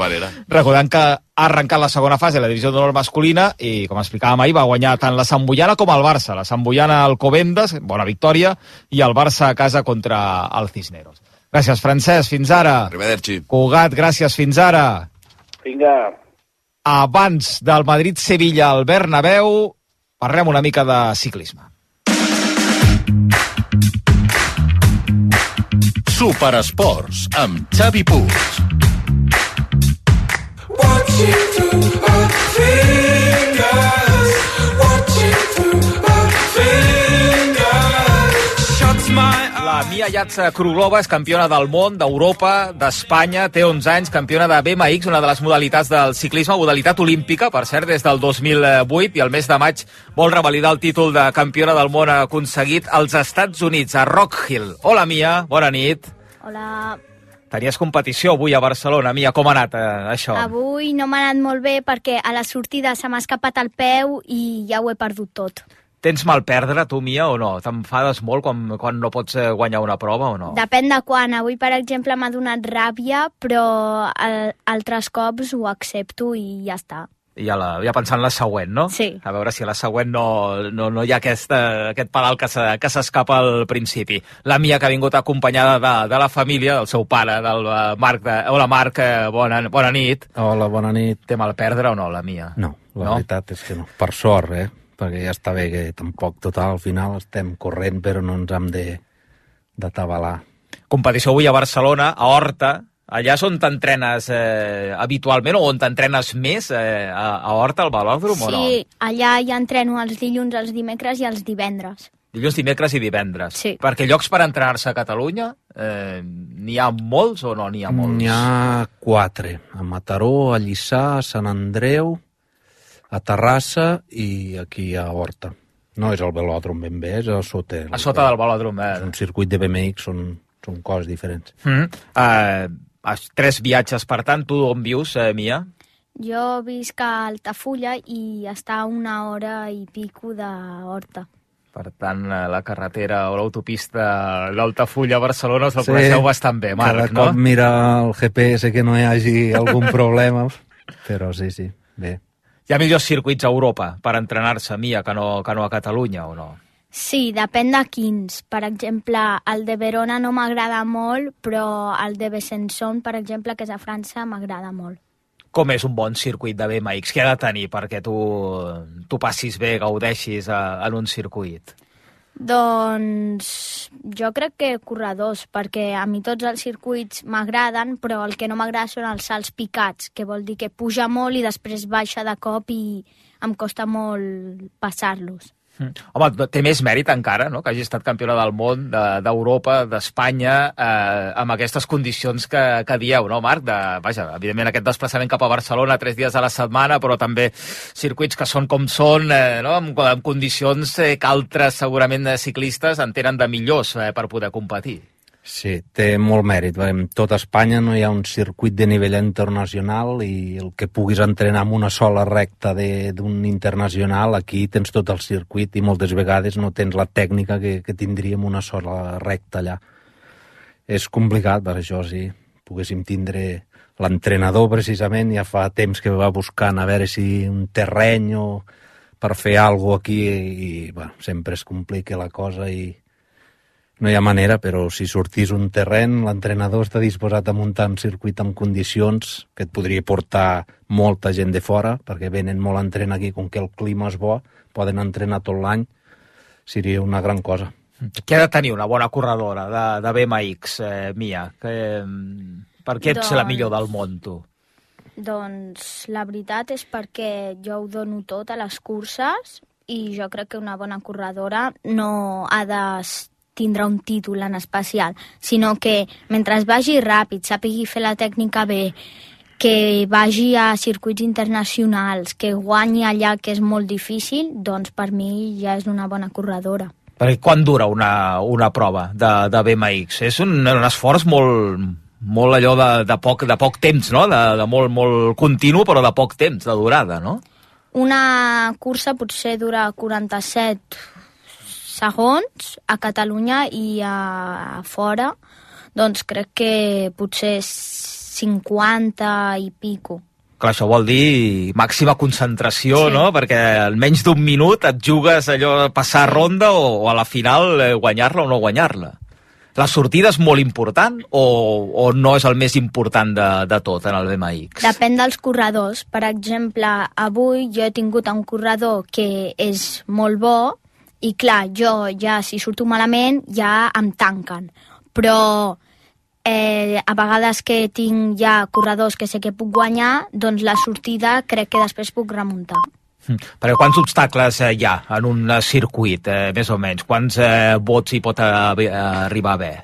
Recordant que ha arrencat la segona fase de la divisió d'honor masculina i, com explicàvem ahir, va guanyar tant la Sant Boiana com el Barça. La Sant Boiana al Covendes, bona victòria, i el Barça a casa contra el Cisneros. Gràcies, Francesc, fins ara. Arrivederci. Cugat, gràcies, fins ara. Vinga, Abans del Madrid-Sevilla al Bernabéu, parlem una mica de ciclisme. Superesports amb Xavi Puig. Watching through her fingers. Watching through her fingers. Shuts my La Mia Yatza Krulova és campiona del món, d'Europa, d'Espanya, té 11 anys, campiona de BMX, una de les modalitats del ciclisme, modalitat olímpica, per cert, des del 2008, i el mes de maig vol revalidar el títol de campiona del món aconseguit als Estats Units, a Rock Hill. Hola, Mia, bona nit. Hola, Tenies competició avui a Barcelona. Mia, com ha anat eh, això? avui no m'ha anat molt bé perquè a la sortida se m'ha escapat el peu i ja ho he perdut tot. Tens mal perdre, tu, Mia, o no? T'enfades molt quan, quan no pots eh, guanyar una prova o no? Depèn de quan. Avui, per exemple, m'ha donat ràbia, però al, altres cops ho accepto i ja està. I ja, la, ja pensant en la següent, no? Sí. A veure si a la següent no, no, no hi ha aquesta, aquest pedal que se- que s'escapa al principi. La Mia, que ha vingut acompanyada de, de la família, del seu pare, del eh, Marc. De... Hola, Marc, eh, bona, bona nit. Hola, bona nit. Té mal perdre o no, la Mia? No, la No? no? veritat és que no. Per sort, eh? Perquè ja està bé que tampoc, total, al final estem corrent, però no ens hem de d'atabalar. Competició avui a Barcelona, a Horta. Allà és on t'entrenes eh, habitualment o on t'entrenes més, eh, a, a Horta, al velòdrom o no? Sí, allà ja entreno els dilluns, els dimecres i els divendres. Dilluns, dimecres i divendres. Sí. Perquè llocs per entrenar-se a Catalunya, eh, n'hi ha molts o no n'hi ha molts? N'hi ha quatre. A Mataró, a Lliçà, a Sant Andreu, a Terrassa i aquí a Horta. No és el velòdrom ben bé, és a sota. A sota del velòdrom, És eh? un circuit de BMX, són, són coses diferents. Mm. Uh, tres viatges, per tant, tu on vius, eh, Mia? Jo visc a Altafulla i està a una hora i pico de Horta. Per tant, eh, la carretera o l'autopista d'Altafulla a Barcelona us el sí. coneixeu bastant bé, Marc, Cada no? cop mira el GPS que no hi hagi algun problema, però sí, sí, bé. Hi ha millors circuits a Europa per entrenar-se, Mia, que no, que no a Catalunya, o no? Sí, depèn de quins. Per exemple, el de Verona no m'agrada molt, però el de Besançon, per exemple, que és a França, m'agrada molt. Com és un bon circuit de BMX? Què ha de tenir perquè tu, tu passis bé, gaudeixis a, en un circuit? Doncs jo crec que corredors, perquè a mi tots els circuits m'agraden, però el que no m'agrada són els salts picats, que vol dir que puja molt i després baixa de cop i em costa molt passar-los. Mm. Home, té més mèrit encara, no?, que hagi estat campiona del món, de- d'Europa, de, d'Espanya, eh, amb aquestes condicions que, que dieu, no, Marc? De, vaja, evidentment aquest desplaçament cap a Barcelona tres dies a la setmana, però també circuits que són com són, eh, no?, amb, amb condicions eh, que altres, segurament, eh, ciclistes en tenen de millors eh, per poder competir. Sí, té molt mèrit. En tota Espanya no hi ha un circuit de nivell internacional i el que puguis entrenar amb una sola recta d'un internacional, aquí tens tot el circuit i moltes vegades no tens la tècnica que, que tindríem una sola recta allà. És complicat, per això sí. Poguéssim tindre l'entrenador, precisament, ja fa temps que va buscant a veure si un terreny o per fer alguna aquí i, bueno, sempre es complica la cosa i, no hi ha manera, però si sortís un terreny, l'entrenador està disposat a muntar un circuit amb condicions que et podria portar molta gent de fora, perquè venen molt a entrenar aquí, com que el clima és bo, poden entrenar tot l'any, seria una gran cosa. Què ha de tenir una bona corredora de, de BMX, eh, Mia? Que, mm, per què ets la Doncs- millor del món, tu? Doncs la veritat és perquè jo ho dono tot a les curses i jo crec que una bona corredora no ha de tindre un títol en especial, sinó que mentre vagi ràpid, sàpigui fer la tècnica bé, que vagi a circuits internacionals, que guanyi allà que és molt difícil, doncs per mi ja és una bona corredora. Perquè quan dura una, una prova de, de BMX? És un, un esforç molt, molt allò de, de, poc, de poc temps, no? De, de molt, molt continu, però de poc temps, de durada, no? Una cursa potser dura 47 segons a Catalunya i a, fora doncs crec que potser 50 i pico. Clar, això vol dir màxima concentració, Sí. no? Perquè en menys d'un minut et jugues allò a passar ronda o, o a la final eh, guanyar-la o no guanyar-la. La sortida és molt important o, o no és el més important de, de tot en el BMX? Depèn dels corredors. Per exemple, avui jo he tingut un corredor que és molt bo i clar, jo ja si surto malament ja em tanquen. Però eh, a vegades que tinc ja corredors que sé que puc guanyar, doncs la sortida crec que després puc remuntar. Mm. Perquè quants obstacles eh, hi ha en un eh, circuit, eh, més o menys? Quants eh, vots hi pot arribar a haver?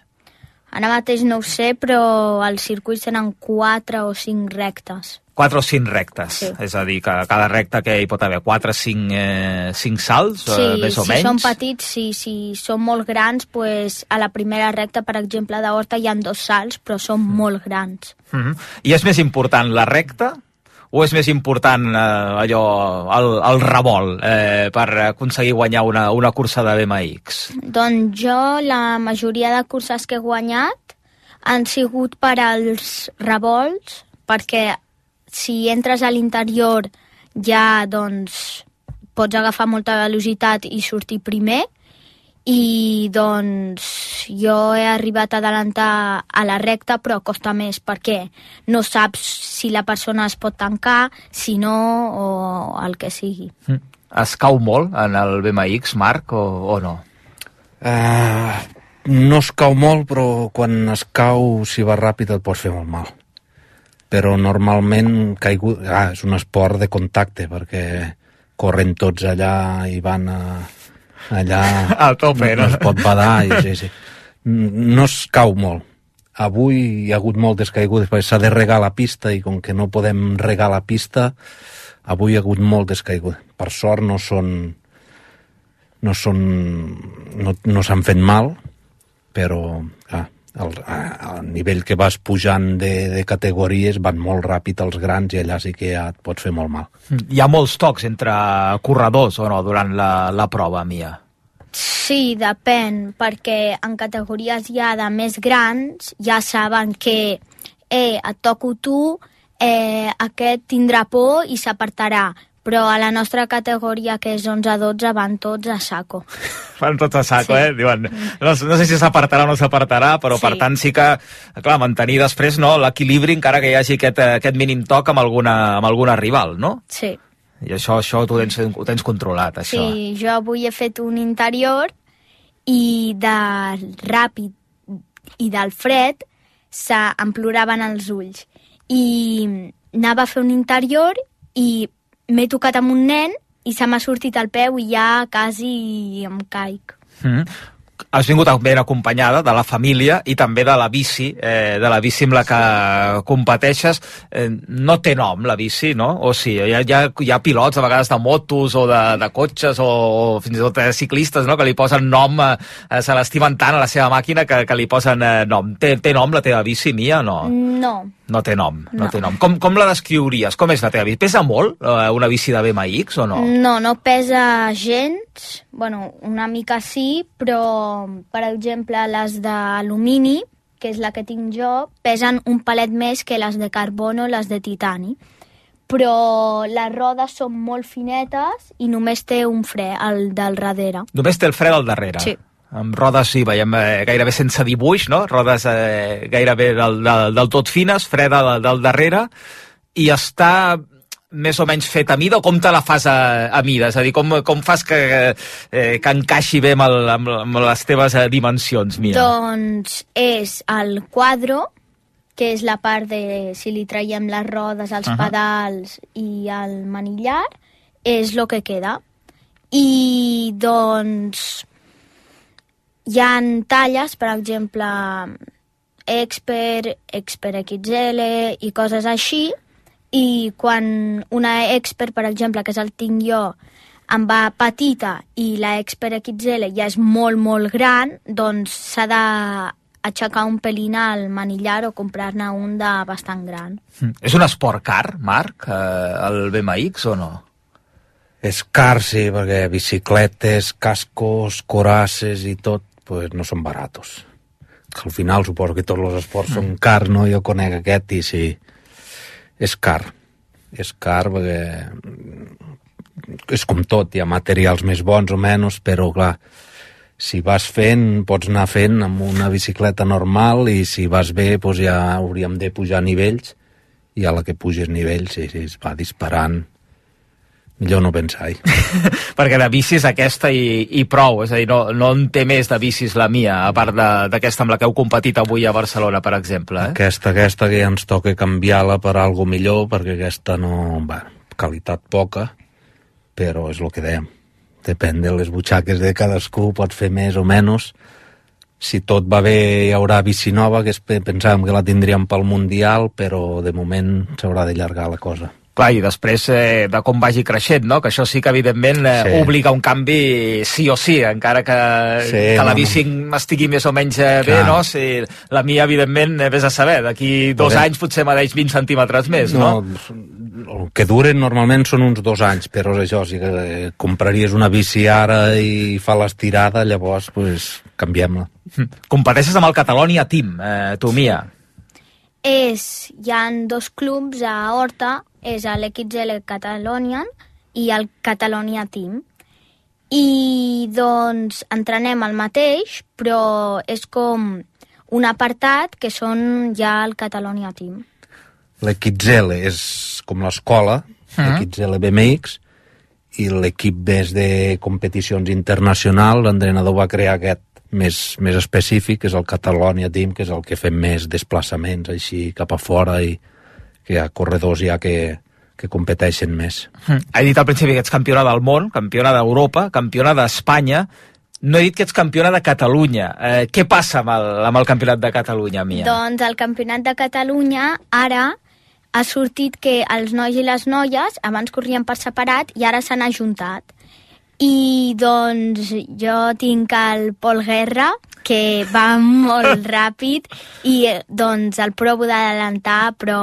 Ara mateix no ho sé, però els circuits tenen 4 o 5 rectes. 4 o 5 rectes, Sí. és a dir, que cada recta que hi pot haver 4 o 5, eh, 5 salts, Sí, eh, més o si menys? són petits, sí, si són molt grans, pues, a la primera recta, per exemple, d'Horta hi ha dos salts, però són molt grans. Mm -hmm. I és més important la recta o és més important eh, allò, el, el revolt eh, per aconseguir guanyar una, una cursa de BMX? Doncs jo, la majoria de curses que he guanyat han sigut per als revolts, perquè si entres a l'interior ja, doncs, pots agafar molta velocitat i sortir primer, i doncs jo he arribat a adelantar a la recta però costa més perquè no saps si la persona es pot tancar, si no o el que sigui. Mm. Es cau molt en el BMX, Marc, o, o no? Uh, no es cau molt, però quan es cau, si va ràpid, et pots fer molt mal. Però normalment caigut... Ah, és un esport de contacte, perquè corren tots allà i van a, allà... Al tope, no? No es pot badar i sí, sí. No es cau molt. Avui hi ha hagut moltes caigudes, perquè s'ha de regar la pista i com que no podem regar la pista, avui hi ha hagut moltes caigudes. Per sort no són no són no, no s'han fet mal però ah, el, el nivell que vas pujant de, de categories van molt ràpid els grans i allà sí que ja et pots fer molt mal. Hi ha molts tocs entre corredors o no durant la, la prova, Mia? Sí, depèn, perquè en categories ja de més grans ja saben que eh, et toco tu, eh, aquest tindrà por i s'apartarà, però a la nostra categoria, que és 11-12, van tots a saco. Fan tot a saco, Sí. eh? Diuen, no, no sé si s'apartarà o no s'apartarà, però Sí. per tant sí que, clar, mantenir després no, l'equilibri encara que hi hagi aquest, eh, aquest mínim toc amb alguna, amb alguna rival, no? Sí. I això, això tu ho tens, ho tens controlat, això. Sí, jo avui he fet un interior i del ràpid i del fred se'm ploraven els ulls. I anava a fer un interior i m'he tocat amb un nen i se m'ha sortit el peu i ja quasi em caic. Mm. Has vingut ben acompanyada de la família i també de la bici, eh, de la bici amb la que competeixes. Eh, no té nom, la bici, no? O sí, hi ha, hi ha, hi ha pilots, a vegades de motos o de, de cotxes o, o fins i tot eh, ciclistes, no?, que li posen nom, eh, se l'estimen tant a la seva màquina que, que li posen eh, nom. Té, té nom la teva bici, Mia, o no? No, No té nom, no, No. té nom. Com, com la descriuries? Com és la teva bici? Pesa molt eh, una bici de BMX o no? No, no pesa gens, bueno, una mica sí, però, per exemple, les d'alumini, que és la que tinc jo, pesen un palet més que les de carbono o les de titani. Però les rodes són molt finetes i només té un fre, el del darrere. Només té el fre del darrere. Sí. Amb rodes, sí, veiem eh, gairebé sense dibuix, no? Rodes eh, gairebé del, del, del tot fines, freda del, del darrere, i està més o menys fet a mida o com te la fas a, a mida? És a dir, com, com fas que, eh, que encaixi bé amb, el, amb, amb les teves eh, dimensions, Mia? Doncs és el quadro, que és la part de si li traiem les rodes, els Ahà. pedals i el manillar, és el que queda. I doncs hi ha talles, per exemple, Expert, Expert XL i coses així, i quan una Expert, per exemple, que és el tinc jo, em va petita i la Expert XL ja és molt, molt gran, doncs s'ha de aixecar un pelín al manillar o comprar-ne un de bastant gran. Mm. És un esport car, Marc, eh, el BMX o no? és car, sí, perquè bicicletes, cascos, corasses i tot, pues no són baratos. Al final suposo que tots els esports mm. són cars, no? Jo conec aquest i sí, és car. És car perquè és com tot, hi ha materials més bons o menys, però clar, si vas fent, pots anar fent amb una bicicleta normal i si vas bé, doncs ja hauríem de pujar nivells i a la que puges nivells sí, sí, es va disparant. Millor no pensar-hi. Perquè de bicis aquesta i, i prou, és a dir, no, no en té més de bicis la mia, a part de- d'aquesta amb la que heu competit avui a Barcelona, per exemple. Eh? Aquesta, aquesta que ja ens toca canviar-la per algo millor, perquè aquesta no... Va, qualitat poca, però és el que dèiem. Depèn de les butxaques de cadascú, pots fer més o menys. Si tot va bé hi haurà bici nova, que pensàvem que la tindríem pel Mundial, però de moment s'haurà de llargar la cosa. Clar, i després eh, de com vagi creixent, no? que això sí que evidentment eh, Sí. obliga un canvi sí o sí, encara que, Sí, que la no, bici estigui més o menys eh, bé, no? Si la mia, evidentment, eh, vés a saber, d'aquí dos Podem- anys potser m'adeix 20 centímetres més, no? el que duren normalment són uns dos anys, però és això, si eh, compraries una bici ara i fa l'estirada, llavors pues, canviem-la. Competeixes amb el Catalonia Team, eh, tu, Mia. És, hi ha dos clubs a Horta, és l'XL Catalonian i el Catalonia Team. I doncs entrenem el mateix, però és com un apartat que són ja el Catalonia Team. L'XL és com l'escola, Mhm. l'XL BMX, i l'equip més de competicions internacionals, l'entrenador va crear aquest més, més específic, que és el Catalonia Team, que és el que fem més desplaçaments així cap a fora i que hi ha corredors ja que, que competeixen més. Mm. He dit al principi que ets campiona del món, campiona d'Europa, campiona d'Espanya. No he dit que ets campiona de Catalunya. Eh, què passa amb el, amb el campionat de Catalunya, Mia? Doncs el Campionat de Catalunya ara ha sortit que els nois i les noies abans corrien per separat i ara s'han ajuntat. I doncs jo tinc el Pol Guerra, que va molt ràpid i eh, doncs el provo d'adelantar, però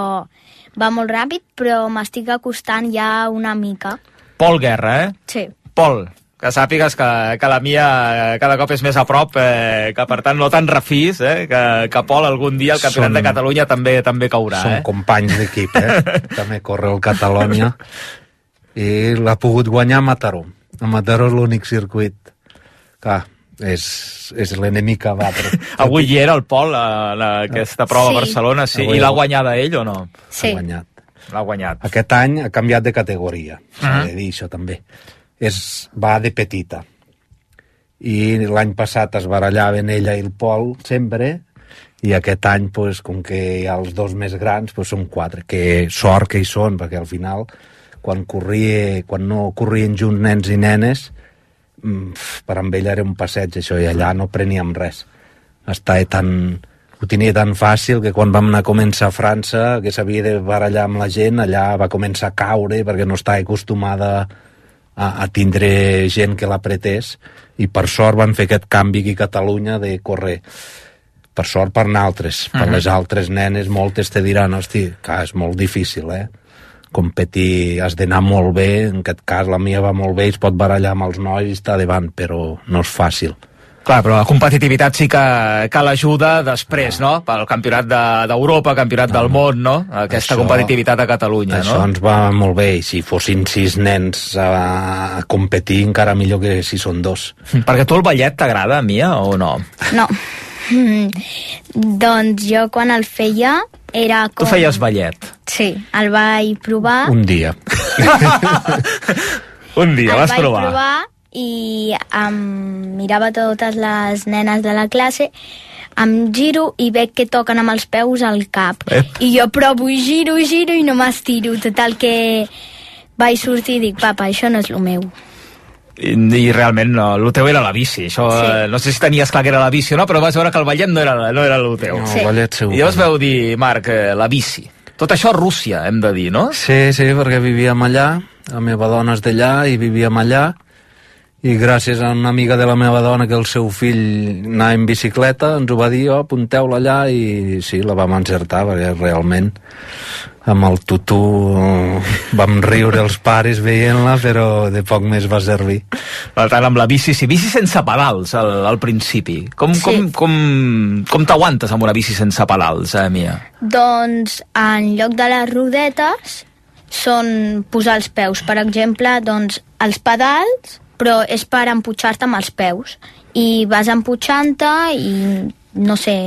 va molt ràpid, però m'estic acostant ja una mica. Pol Guerra, eh? Sí. Pol, que sàpigues que, que la Mia cada cop és més a prop, eh, que per tant no te'n refis, eh, que, que Pol algun dia al Campionat Són- de Catalunya també també caurà. Som Eh? companys d'equip, eh? També corre el Catalònia. I l'ha pogut guanyar a Mataró. A Mataró és l'únic circuit. Clar, és, és l'enemic a batre. Avui hi era el Pol a, la, aquesta prova Sí. a Barcelona, sí. Avui I l'ha ha- guanyada ell o no? Sí. Ha guanyat. L'ha guanyat. Aquest any ha canviat de categoria, s'ha Mhm. de dir això també. És, va de petita. I l'any passat es barallaven ella i el Pol sempre, i aquest any, pues, com que hi ha els dos més grans, pues, són quatre, que sort que hi són, perquè al final, quan, corria, quan no corrien junts nens i nenes, per amb ella era un passeig, això, i allà no preníem res. Estava tan, ho tenia tan fàcil que quan vam anar a començar a França, que s'havia de barallar amb la gent, allà va començar a caure perquè no estava acostumada a, a tindre gent que l'apretés i per sort van fer aquest canvi aquí a Catalunya de córrer per sort per naltres, per Mhm. les altres nenes moltes te diran, hosti, clar, és molt difícil, eh? Competir, has d'anar molt bé, en aquest cas la mia va molt bé, i es pot barallar amb els nois i està davant, però no és fàcil. Clar, però la competitivitat sí que, que l'ajuda després, no? Pel campionat de- d'Europa, de, campionat del món, no? Aquesta Això- competitivitat a Catalunya, Això no? ens va molt bé, i si fossin sis nens a, a competir, encara millor que si són dos. Perquè tu el ballet t'agrada, Mia, o no? No. Mm, doncs jo quan el feia era Tu com... feies ballet. Sí, el vaig provar. Un dia. Un dia, el vas vaig provar. provar i em mirava totes les nenes de la classe em giro i veig que toquen amb els peus al cap. Ep. I jo provo i giro giro i no m'estiro. Total que vaig sortir i dic, papa, això no és el meu. I, i realment no, el teu era la bici. Això, Sí. eh, no sé si tenies clar que era la bici o no, però vas veure que el ballet no era, no era el teu. No, Sí. el ballet segur. I llavors veu dir, Marc, eh, la bici. Tot això a Rússia, hem de dir, no? Sí, sí, perquè vivíem allà, la meva dona és d'allà i vivíem allà, i gràcies a una amiga de la meva dona que el seu fill anava en bicicleta, ens ho va dir, oh, apunteu-la allà, i sí, la vam encertar, perquè realment amb el tutú eh, vam riure els pares veient-la, però de poc més va servir. Per tant, amb la bici, sí, bici sense pedals al, al principi. Com, Sí. com, com, com t'aguantes amb una bici sense pedals, eh, Mia? Doncs en lloc de les rodetes són posar els peus. Per exemple, doncs els pedals però és per emputxar-te amb els peus. I vas emputxant-te i, no sé,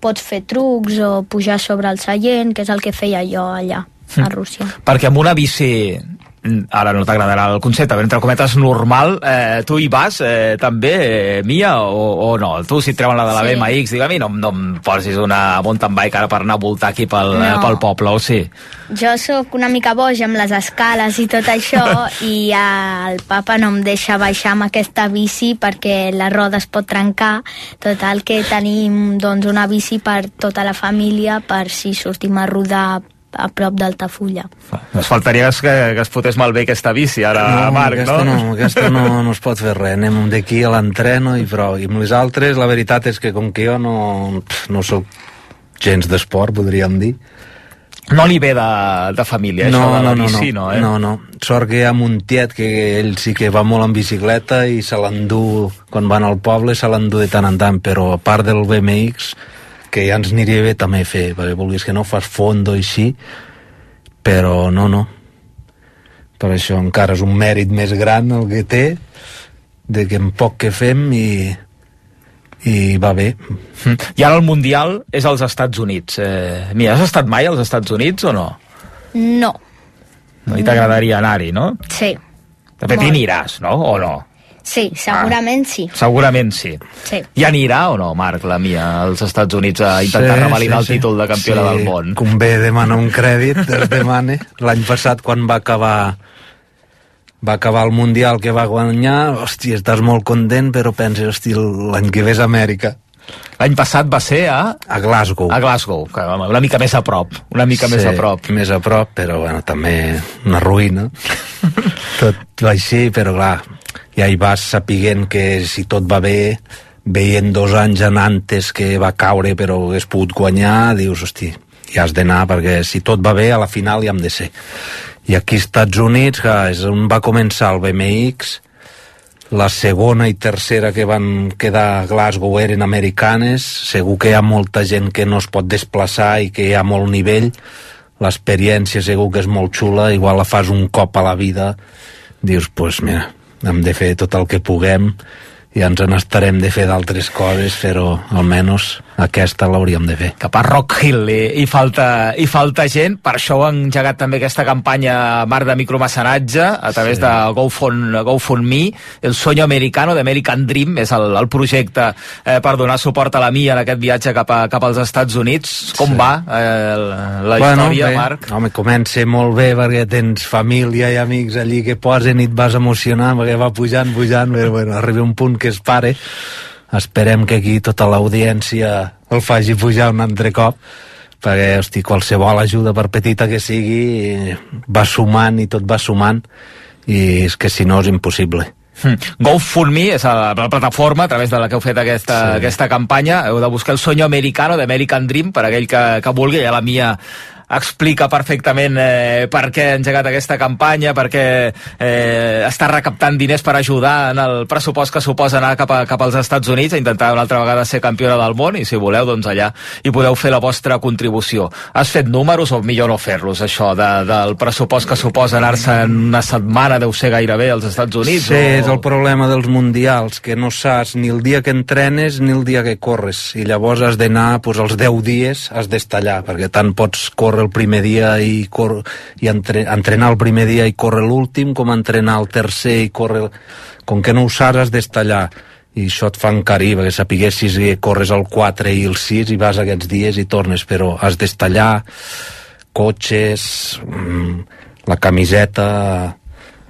pots fer trucs o pujar sobre el seient, que és el que feia jo allà, a Rússia. Perquè amb una bici mm, ara no t'agradarà el concepte, però entre cometes normal, eh, tu hi vas eh, també, eh, Mia, o, o no? Tu si et treuen la de la Sí. BMX, digue a mi no, no em posis una mountain bike ara per anar a voltar aquí pel, No. eh, pel poble, o sí? Jo sóc una mica boja amb les escales i tot això i el papa no em deixa baixar amb aquesta bici perquè la roda es pot trencar. Total que tenim doncs, una bici per tota la família per si sortim a rodar a prop d'Altafulla. Ens faltaria que, que es fotés malbé aquesta bici ara, Marc, aquesta no? no, aquesta no, no es pot fer res. Anem d'aquí a l'entreno i prou. I amb les altres, la veritat és que com que jo no, no sóc gens d'esport, podríem dir, No li ve de, de família, això de la bici, no, eh? no, no. Sort que hi ha un tiet que ell sí que va molt en bicicleta i se l'endú, quan van al poble, se l'endú de tant en tant, però a part del BMX, que ja ens aniria bé també fer, perquè vulguis que no fas fondo i així, però no, no. Per això encara és un mèrit més gran el que té, de que en poc que fem i, i va bé. I ara el Mundial és als Estats Units. Eh, Mira, has estat mai als Estats Units o no? No, No, I t'agradaria anar-hi, no? sí. De fet, hi aniràs, no? O no? Sí, segurament sí. Segurament sí. Sí. Ja anirà o no, Marc, la Mia, als Estats Units a intentar revalidar el títol de campiona sí. del món? Convé demanar un crèdit, es demana. L'any passat, quan va acabar va acabar el Mundial que va guanyar, hòstia, estàs molt content, però penses, hòstia, l'any que ve és Amèrica. L'any passat va ser a... A Glasgow. A Glasgow, que, una mica més a prop. Una mica més a prop. Més a prop, però bueno, també una ruïna. tot així, però clar, ja hi vas sapiguent que si tot va bé, veient dos anys en antes que va caure però hagués pogut guanyar, dius, hosti, ja has d'anar perquè si tot va bé a la final hi hem de ser. I aquí als Estats Units, que és on va començar el BMX, la segona i tercera que van quedar a Glasgow eren americanes, segur que hi ha molta gent que no es pot desplaçar i que hi ha molt nivell, l'experiència segur que és molt xula, igual la fas un cop a la vida, dius, doncs pues mira, hem de fer tot el que puguem i ens n'estarem de fer d'altres coses, però almenys aquesta l'hauríem de fer. Cap a Rock Hill hi, hi, falta, hi falta gent, per això han engegat també aquesta campanya Mar de micromecenatge a través Sí. de GoFund, GoFundMe, el sueño americano d'American Dream, és el, el projecte eh, per donar suport a la Mia en aquest viatge cap, a, cap als Estats Units. Com Sí. va eh, la història, bé, Marc? Home, comença molt bé perquè tens família i amics allí que posen i et vas emocionar perquè va pujant, pujant, però bueno, arriba un punt que es pare. Esperem que aquí tota l'audiència el faci pujar un altre cop perquè, hosti, qualsevol ajuda per petita que sigui va sumant i tot va sumant i és que si no és impossible. Hmm. GoFundMe és la, la plataforma a través de la que heu fet aquesta, Sí. aquesta campanya. Heu de buscar el sueño americano d'American Dream per aquell que, que vulgui. Ja la Mia explica perfectament eh, per què ha engegat aquesta campanya, perquè eh, està recaptant diners per ajudar en el pressupost que suposa anar cap, a, cap als Estats Units a intentar una altra vegada ser campiona del món i si voleu, doncs allà hi podeu fer la vostra contribució. Has fet números o millor no fer-los, això, de, del pressupost que suposa anar-se en una setmana, deu ser gairebé als Estats Units? Sí, o... és el problema dels mundials, que no saps ni el dia que entrenes ni el dia que corres. I llavors has d'anar, doncs, els 10 dies has d'estallar, perquè tant pots córrer el primer dia i, cor i entre entrenar el primer dia i córrer l'últim, com entrenar el tercer i córrer... Com que no ho saps, has d'estallar. I això et fa encarir, perquè sapiguessis que corres el 4 i el 6 i vas aquests dies i tornes, però has d'estallar cotxes, mm, la camiseta,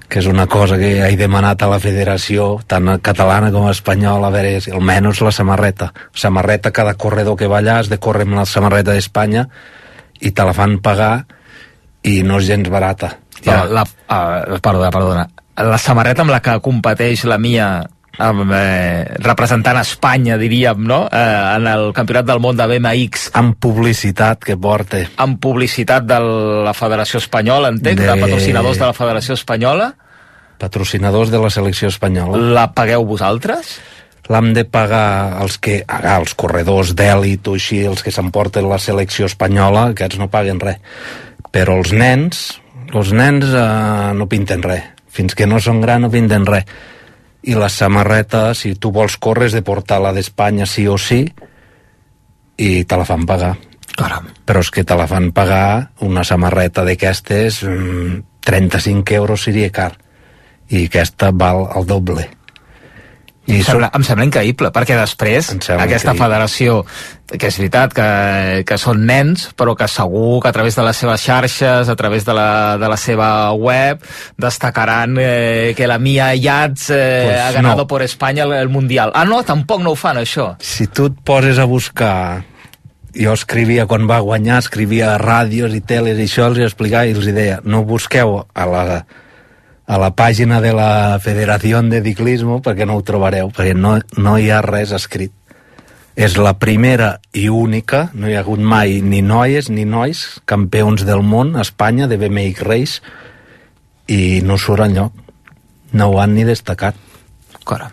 que és una cosa que he demanat a la federació, tant catalana com espanyola, a veure, almenys la samarreta. Samarreta, cada corredor que va allà has de córrer amb la samarreta d'Espanya i te la fan pagar i no és gens barata. Ja. La, la, uh, perdona, perdona. La samarreta amb la que competeix la Mia amb, eh, representant Espanya, diríem, no? Eh, en el Campionat del Món de BMX Amb publicitat que porta. amb publicitat de la Federació Espanyola, entenc, de, De- de patrocinadors de la Federació Espanyola. Patrocinadors de la selecció espanyola. La pagueu vosaltres? L'hem de pagar els que ah, els corredors d'èlit o així, els que s'emporten la selecció espanyola, aquests no paguen res. Però els nens, els nens eh, no pinten res. Fins que no són grans no pinten res. i la samarreta, si tu vols córrer, de portar la d'Espanya sí o sí, i te la fan pagar. Caram. Però és que te la fan pagar una samarreta d'aquestes, mm, 35 euros seria car. I aquesta val el doble. I em, sembla, em sembla increïble, perquè després aquesta increïble. federació, que és veritat que, que són nens, però que segur que a través de les seves xarxes, a través de la, de la seva web, destacaran eh, que la Mia Yats eh, Pues ha ganado no. por Espanya el, el Mundial. Ah, no? Tampoc no ho fan, això. si tu et poses a buscar jo escrivia quan va guanyar escrivia a ràdios i teles i això els hi explicava i els hi deia no busqueu a la, a la pàgina de la Federació de Ciclismo perquè no ho trobareu, perquè no, no hi ha res escrit. És la primera i única, no hi ha hagut mai ni noies ni nois campions del món a Espanya de BMX Race i no surt enlloc. No ho han ni destacat. Caram.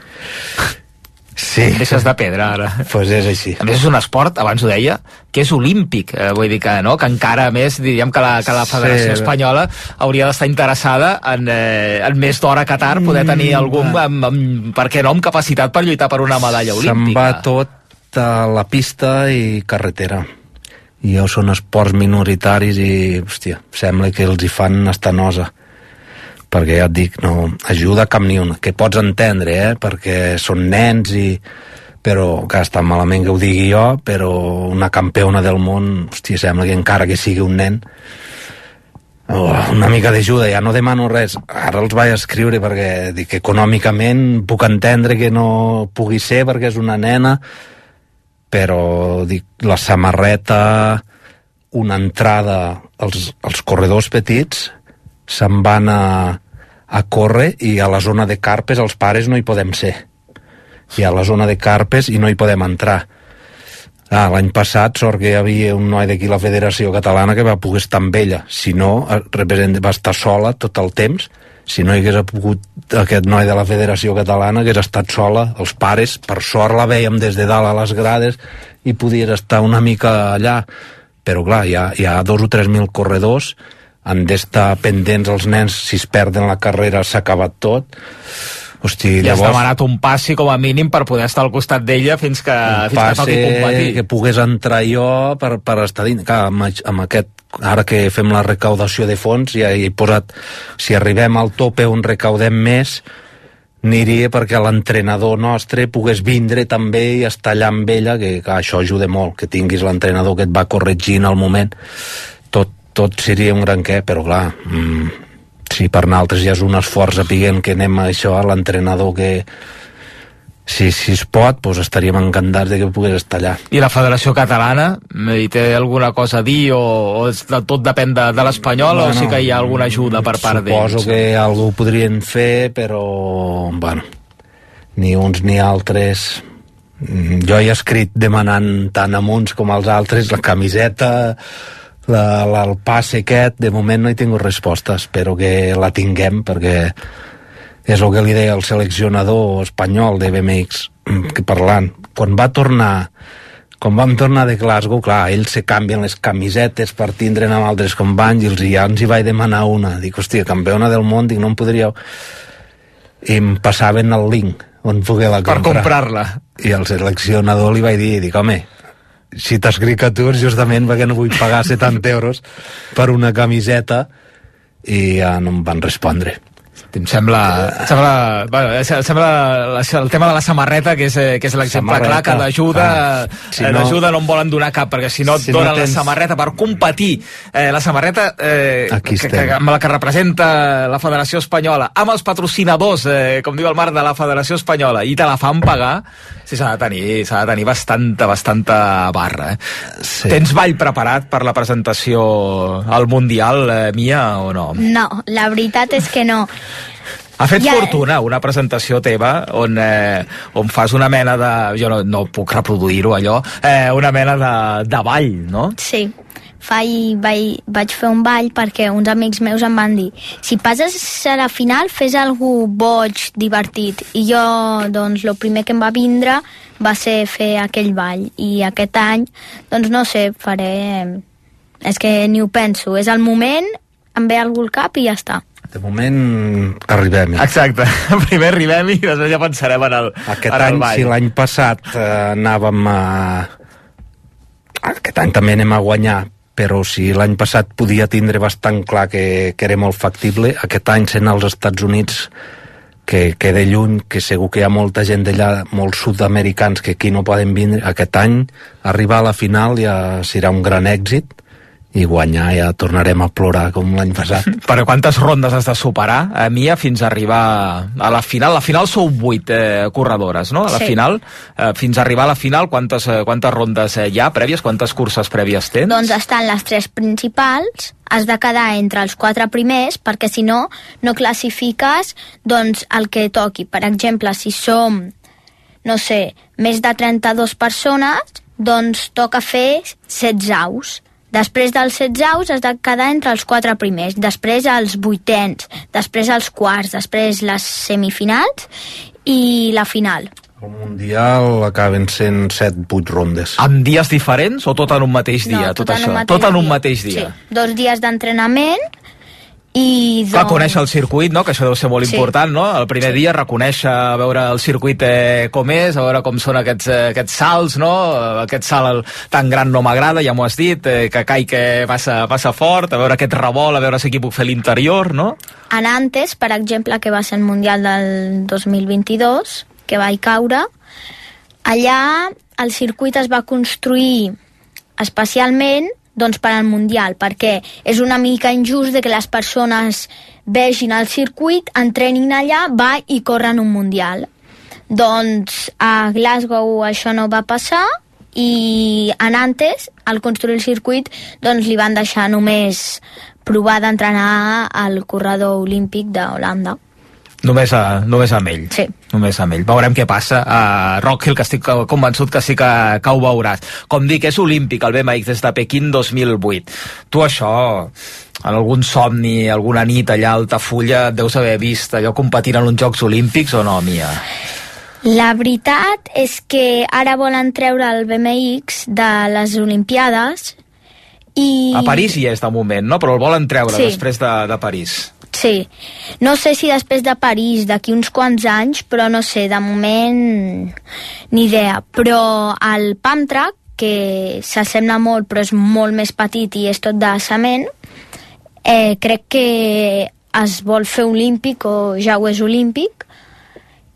Sí, Deixes de pedra, ara. pues és així A més, és un esport, abans ho deia, que és olímpic. Eh, vull dir que, no? que encara més, diríem que la, que la Federació Sí. Espanyola hauria d'estar interessada en, eh, en més d'hora a Qatar, poder tenir algú amb, amb, per què no, amb capacitat per lluitar per una medalla Se'n olímpica. va tot a la pista i carretera. I jo són esports minoritaris i, hòstia, sembla que els hi fan estanosa. Perquè ja et dic, no ajuda cap ni una. Que pots entendre, eh? Perquè són nens i però que està malament que ho digui jo, però una campiona del món, hòstia, sembla que encara que sigui un nen, oh, una mica d'ajuda, ja no demano res. Ara els vaig escriure perquè dic que econòmicament puc entendre que no pugui ser perquè és una nena, però dic, la samarreta, una entrada, els, els corredors petits se'n van a, a córrer i a la zona de carpes els pares no hi podem ser. I a la zona de carpes i no hi podem entrar. Ah, L'any passat, sort que hi havia un noi d'aquí la Federació Catalana que va poder estar amb ella. Si no, eh, va estar sola tot el temps. Si no hi hagués pogut aquest noi de la Federació Catalana, hagués estat sola. Els pares, per sort, la veiem des de dalt a les grades i podies estar una mica allà. Però, clar, hi ha, hi ha dos o tres mil corredors, han d'estar pendents els nens, si es perden la carrera s'ha acabat tot. Hosti, I has demanat un passi com a mínim per poder estar al costat d'ella fins que, fins que passe toqui competir. que pogués entrar jo per, per estar dins. Clar, amb, amb aquest, ara que fem la recaudació de fons, ja he posat, si arribem al tope on recaudem més, aniria perquè l'entrenador nostre pogués vindre també i estar allà amb ella, que, que això ajuda molt, que tinguis l'entrenador que et va corregint al moment. Tot, seria un gran què, però clar, mm, si per nosaltres ja és un esforç apiguent que anem a això, a l'entrenador que, si, si es pot, doncs estaríem encantats de que pogués estar allà. I la Federació Catalana hi té alguna cosa a dir o, o de, tot depèn de, de l'Espanyol o sí que hi ha alguna ajuda per part d'ells? Suposo que algú ho podrien fer, però, bueno, ni uns ni altres... Mm, Jo he escrit demanant tant a uns com als altres la camiseta, la, la, el passe aquest, de moment no hi tinc resposta, espero que la tinguem perquè és el que li deia el seleccionador espanyol de BMX mm, que parlant, quan va tornar quan vam tornar de Glasgow, clar, ells se canvien les camisetes per tindre'n amb altres companys i els, ja ens hi vaig demanar una. Dic, hòstia, campiona del món, dic, no em podríeu... I em passaven el link on poder la Per comprar. comprar-la. I al seleccionador li vaig dir, dic, home, si t'escric a tu justament perquè no vull pagar 70 euros per una camiseta i ja no em van respondre. Em sembla, em sembla, bueno, em sembla la- el tema de la samarreta, que és, eh, que és l'exemple clar, que d'ajuda ah, si eh, no- d'ajuda no en volen donar cap, perquè si no et Si no donen la tens- samarreta per competir, eh, la samarreta eh, Aquí que, que, amb la que representa la Federació Espanyola, amb els patrocinadors, eh, com diu el Marc, de la Federació Espanyola, i te la fan pagar, sí, s'ha de tenir, s'ha de tenir bastanta, bastanta barra. Eh? Sí. Tens ball preparat per la presentació al Mundial, eh, Mia, o no? No, la veritat és que no. Ha fet Ja- fortuna una presentació teva on, eh, on fas una mena de... Jo no, no puc reproduir-ho, allò. Eh, una mena de, de ball, no? Sí, Fai, vaig, vaig fer un ball perquè uns amics meus em van dir si passes a la final fes algú boig, divertit. I jo, doncs, el primer que em va vindre va ser fer aquell ball. I aquest any, doncs no sé faré... és que ni ho penso. És el moment, em ve algú al cap i ja està De moment arribem-hi. Exacte. Primer arribem i després ja pensarem en el, Aquest en el any, ball. si l'any passat eh, anàvem a... Aquest any també anem a guanyar, però si l'any passat podia tindre bastant clar que, que era molt factible, aquest any sent als Estats Units que queda lluny, que segur que hi ha molta gent d'allà, molts sud-americans que aquí no poden vindre, aquest any arribar a la final ja serà un gran èxit i guanyar ja tornarem a plorar com l'any passat. Però quantes rondes has de superar, a Mia, fins a arribar a la final? La final sou vuit eh, corredores, no? A la Sí. final, eh, fins a arribar a la final, quantes, eh, quantes rondes eh, hi ha prèvies? Quantes curses prèvies tens? Doncs estan les tres principals, has de quedar entre els quatre primers, perquè si no, no classifiques doncs, el que toqui. Per exemple, si som, no sé, més de 32 persones, doncs toca fer 16 aus. Després dels 16 aus has de quedar entre els quatre primers, després els vuitens, després els quarts, després les semifinals i la final. El Mundial acaben sent 7-8 rondes. Amb dies diferents o tot en un mateix dia, no, tot, en això? un mateix tot en un dia. mateix dia. Sí, dos dies d'entrenament i... Clar, conèixer el circuit, no? que això deu ser molt Sí. important, no? El primer dia reconèixer, veure el circuit eh, com és, a veure com són aquests, eh, aquests salts, no? Aquest salt el, tan gran no m'agrada, ja m'ho has dit, eh, que cai que passa, passa fort, a veure aquest revolt, a veure si aquí puc fer l'interior, no? A Nantes, per exemple, que va ser el Mundial del 2022, que vaig caure, allà el circuit es va construir especialment doncs, per al Mundial, perquè és una mica injust de que les persones vegin el circuit, entrenin allà, va i corren un Mundial. Doncs a Glasgow això no va passar i a Nantes, al construir el circuit, doncs li van deixar només provar d'entrenar al corredor olímpic d'Holanda. Només, a, només amb ell. Sí. Només amb ell. Veurem què passa a Rockhill, que estic convençut que sí que, que ho veuràs. Com dic, és olímpic el BMX des de Pequín 2008. Tu això, en algun somni, alguna nit allà a Altafulla, et deus haver vist allò competint en uns Jocs Olímpics o no, Mia? La veritat és que ara volen treure el BMX de les Olimpiades i... A París hi és de moment, no? Però el volen treure Sí. després de, de París. Sí. No sé si després de París, d'aquí uns quants anys, però no sé, de moment ni idea. Però el pump track, que s'assembla molt però és molt més petit i és tot de cement, eh, crec que es vol fer olímpic o ja ho és olímpic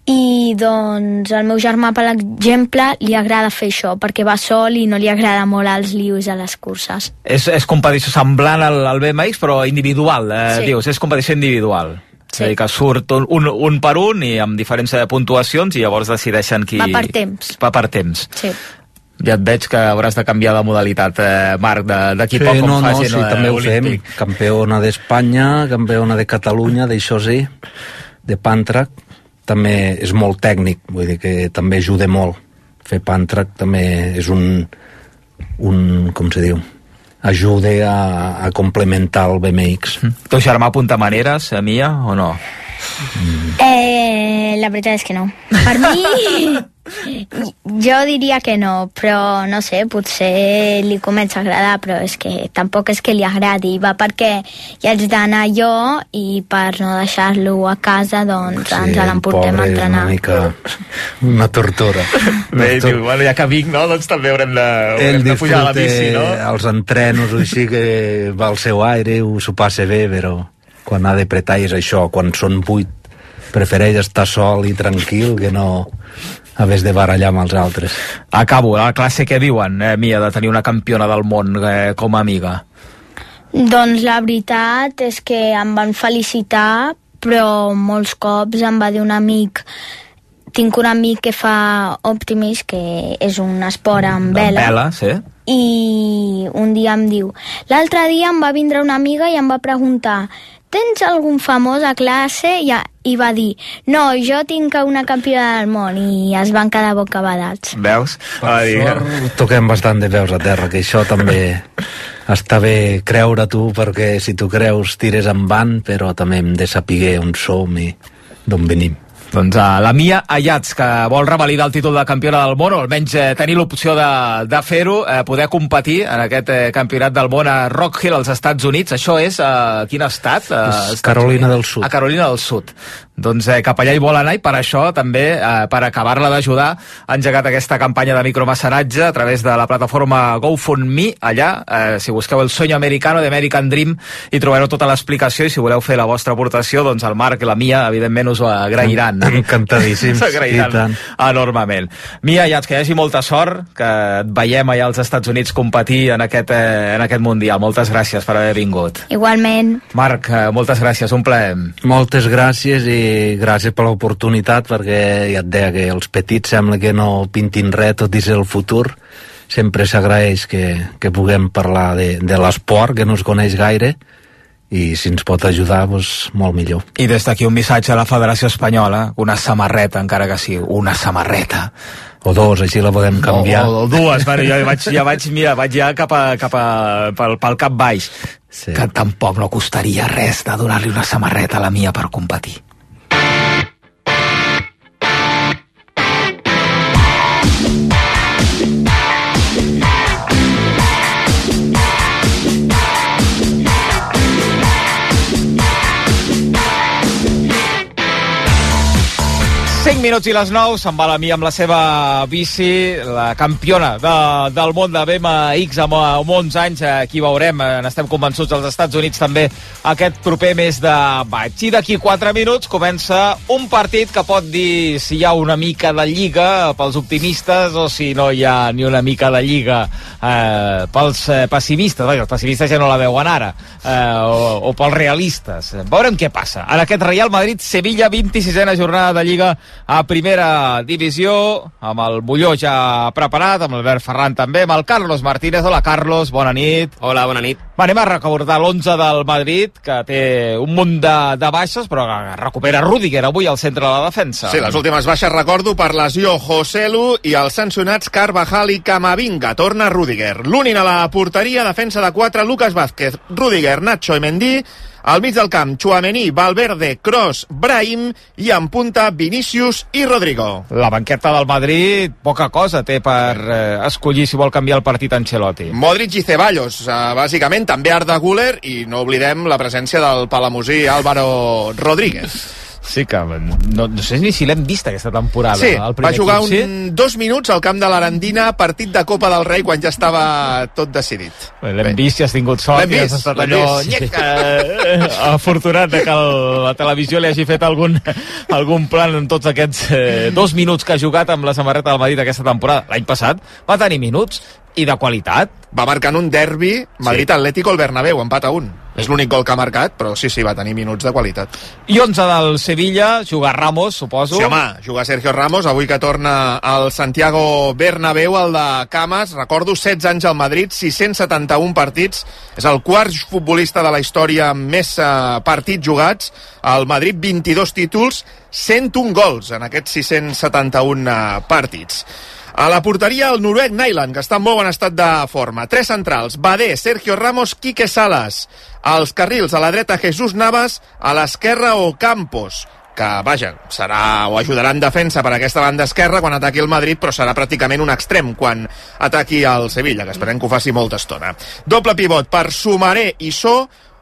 i doncs el meu germà, per exemple, li agrada fer això perquè va sol i no li agrada molt els lius a les curses. És, és competició semblant al, al BMX, però individual, eh, Sí. dius, és competició individual. Sí. És a dir, que surt un, un, un per un i amb diferents eh, puntuacions i llavors decideixen qui... Va per temps. Va per temps. Sí. Ja et veig que hauràs de canviar de modalitat, eh, Marc, de- d'aquí poc com no, no, facin sí, eh, també ho fem. Campiona d'Espanya, campiona de Catalunya, d'això sí, de Pantrac, també és molt tècnic, vull dir que també ajuda molt. Fer Pantrac també és un, un com se diu, ajuda a, a complementar el BMX. Teu germà apunta maneres, a Mia, o no? Eh, la veritat és que no. Per mi, jo diria que no, però no sé, potser li comença a agradar, però és que tampoc és que li agradi, va perquè hi haig d'anar jo i per no deixar-lo a casa, doncs ens l'emportem a pobre, entrenar. una mica una tortura. Bé, diu, bueno, ja que vinc, no? Doncs també haurem de, Ell haurem de pujar a la bici, no? els entrenos o així que va al seu aire, ho s'ho passa bé, però quan ha de pretar és això, quan són vuit prefereix estar sol i tranquil que no haver de barallar amb els altres. Acabo, la classe què diuen, eh, Mia, de tenir una campiona del món eh, com a amiga? Doncs la veritat és que em van felicitar, però molts cops em va dir un amic tinc un amic que fa Optimis, que és un esport amb vela, Vela, sí. i un dia em diu l'altre dia em va vindre una amiga i em va preguntar tens algun famós a classe? I, i va dir, no, jo tinc una campiona del món i es van quedar bocabadats. Veus? Va dir, Sort, toquem bastant de veus a terra, que això també està bé creure tu, perquè si tu creus tires en van, però també hem de saber on som i d'on venim. Doncs uh, la Mia Ayats, que vol revalidar el títol de campiona del món, o almenys eh, tenir l'opció de, de fer-ho, eh, poder competir en aquest eh, campionat del món a Rock Hill, als Estats Units. Això és a quin estat? A És Carolina Units? del Sud. A Carolina del Sud. Doncs eh, cap allà hi vol anar i per això també, eh, per acabar-la d'ajudar, ha engegat aquesta campanya de micromecenatge a través de la plataforma GoFundMe. Allà, eh, si busqueu el Sueño Americano de American Dream, hi trobareu tota l'explicació i si voleu fer la vostra aportació, doncs el Marc i la Mia, evidentment, us ho agrairan. Encantadíssims, tant. enormement. Mia, ja que hi hagi molta sort, que et veiem allà als Estats Units competir en aquest, eh, en aquest Mundial. Moltes gràcies per haver vingut. Igualment. Marc, eh, moltes gràcies, un plaer. Moltes gràcies i gràcies per l'oportunitat perquè ja et deia que els petits sembla que no pintin res, tot i ser el futur. Sempre s'agraeix que, que puguem parlar de, de l'esport, que no es coneix gaire, i si ens pot ajudar, doncs, molt millor. I des d'aquí un missatge a la Federació Espanyola, una samarreta, encara que sigui, una samarreta. O dos, així la podem canviar. O, o dues, bueno, jo ja vaig, ja vaig, mira, vaig ja cap, a, cap a, pel, pel cap baix. Sí. Que tampoc no costaria res de donar-li una samarreta a la Mia per competir. Cinc minuts i les 9, se'n va la Mia amb la seva bici, la campiona de, del món de BMX amb, amb 11 anys, aquí veurem, eh, n'estem convençuts als Estats Units també aquest proper mes de maig. I d'aquí 4 minuts comença un partit que pot dir si hi ha una mica de lliga pels optimistes o si no hi ha ni una mica de lliga eh, pels eh, pessimistes, Vaja, els pessimistes ja no la veuen ara, eh, o, o pels realistes. Veurem què passa. En aquest Real Madrid-Sevilla, 26a jornada de Lliga a primera divisió, amb el Bulló ja preparat, amb l'Albert Ferran també, amb el Carlos Martínez. Hola, Carlos, bona nit. Hola, bona nit. Va, anem a recordar l'11 del Madrid, que té un munt de, de baixes, però recupera Rudiger avui al centre de la defensa. Sí, les últimes baixes recordo per lesió Joselu i els sancionats Carvajal i Camavinga. Torna Rudiger. L'únic a la porteria, defensa de 4, Lucas Vázquez, Rudiger, Nacho i Mendy. Al mig del camp, Chouameni, Valverde, Kroos, Brahim i en punta Vinícius i Rodrigo. La banqueta del Madrid poca cosa té per eh, escollir si vol canviar el partit Ancelotti. Modric i Ceballos, eh, bàsicament, també Arda Güler i no oblidem la presència del palamosí Álvaro Rodríguez. Sí que no, no sé ni si l'hem vist aquesta temporada. Sí, el va jugar un, dos minuts al camp de l'Arandina, partit de Copa del Rei, quan ja estava tot decidit. Sí? L'hem vist i has tingut sort L'hem vist, estat l'hem allò vist. nyec, eh, afortunat que el, la televisió li hagi fet algun, algun plan en tots aquests eh, dos minuts que ha jugat amb la samarreta del Madrid aquesta temporada. L'any passat va tenir minuts i de qualitat. Va marcar en un derbi Madrid-Atlético al Bernabéu, empat a un. És l'únic gol que ha marcat, però sí, sí, va tenir minuts de qualitat. I 11 del Sevilla, jugar Ramos, suposo. Sí, home, juga Sergio Ramos, avui que torna al Santiago Bernabéu, el de Camas, recordo 16 anys al Madrid, 671 partits, és el quart futbolista de la història amb més eh, partits jugats, al Madrid 22 títols, 101 gols en aquests 671 eh, partits. A la porteria, el noruec Nyland, que està en molt bon estat de forma. Tres centrals, Badé, Sergio Ramos, Quique Salas. Als carrils, a la dreta, Jesús Navas, a l'esquerra, Ocampos que, vaja, serà o ajudarà en defensa per aquesta banda esquerra quan ataqui el Madrid, però serà pràcticament un extrem quan ataqui el Sevilla, que esperem que ho faci molta estona. Doble pivot per Sumaré i So,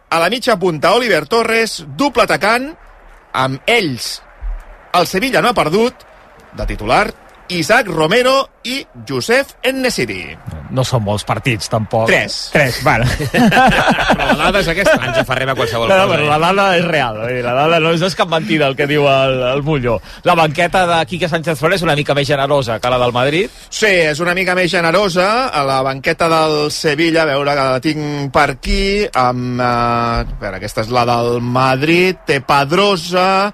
a la mitja punta Oliver Torres, doble atacant, amb ells el Sevilla no ha perdut, de titular, Isaac Romero i Josef Ennesiri. No són molts partits, tampoc. Tres. Tres, bueno. Però la dada és aquesta. Ens aferrem a qualsevol No, no, cosa. però la dada és real, la dada no és, és cap mentida el que diu el, el Mulló. La banqueta de Quique Sánchez Flores és una mica més generosa que la del Madrid. Sí, és una mica més generosa. A la banqueta del Sevilla, a veure que la tinc per aquí, amb... Eh, a veure, aquesta és la del Madrid, té Pedrosa,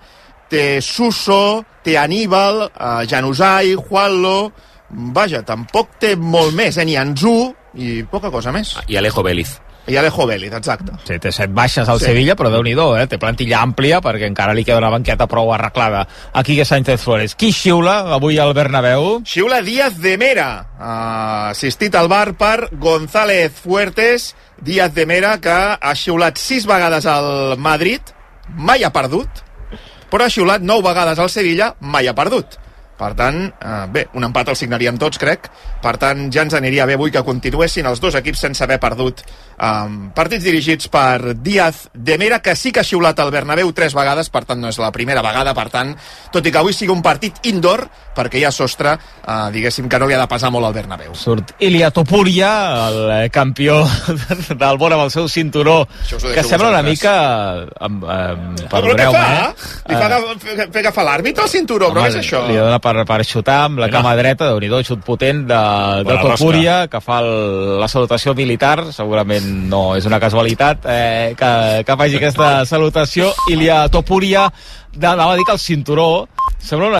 té Suso, té Aníbal, eh, Janusai, Juanlo... Vaja, tampoc té molt més, eh? Ni Anzú i poca cosa més. I Alejo Vélez. I Alejo Vélez, exacte. Sí, té set baixes al Sí. Sevilla, però déu nhi eh? té plantilla àmplia perquè encara li queda una banqueta prou arreglada a Quique Sánchez Flores. Qui xiula avui al Bernabéu? Xiula Díaz de Mera, uh, assistit al bar per González Fuertes, Díaz de Mera, que ha xiulat sis vegades al Madrid, mai ha perdut, però ha xiulat 9 vegades al Sevilla, mai ha perdut. Per tant, eh, bé, un empat el signaríem tots, crec. Per tant, ja ens aniria bé avui que continuessin els dos equips sense haver perdut eh, partits dirigits per Díaz de Mera, que sí que ha xiulat el Bernabéu tres vegades, per tant no és la primera vegada, per tant, tot i que avui sigui un partit indoor, perquè hi ha sostre, eh, diguéssim que no li ha de pesar molt al Bernabéu. Surt Ilia Topuria, el eh, campió del món amb el seu cinturó, que sembla una mica... Amb, amb, Però què perdoneu-me, fa? eh? Li fa, agaf- fer, fer agafar l'àrbitre al cinturó, però què és això? Li dona per, per xutar amb la Mira. cama dreta, déu nhi xut potent de, de Topuria, que fa el, la salutació militar, segurament no és una casualitat eh, que, que faci aquesta salutació. Ilia Topuria, de, anava a dir que el cinturó sembla una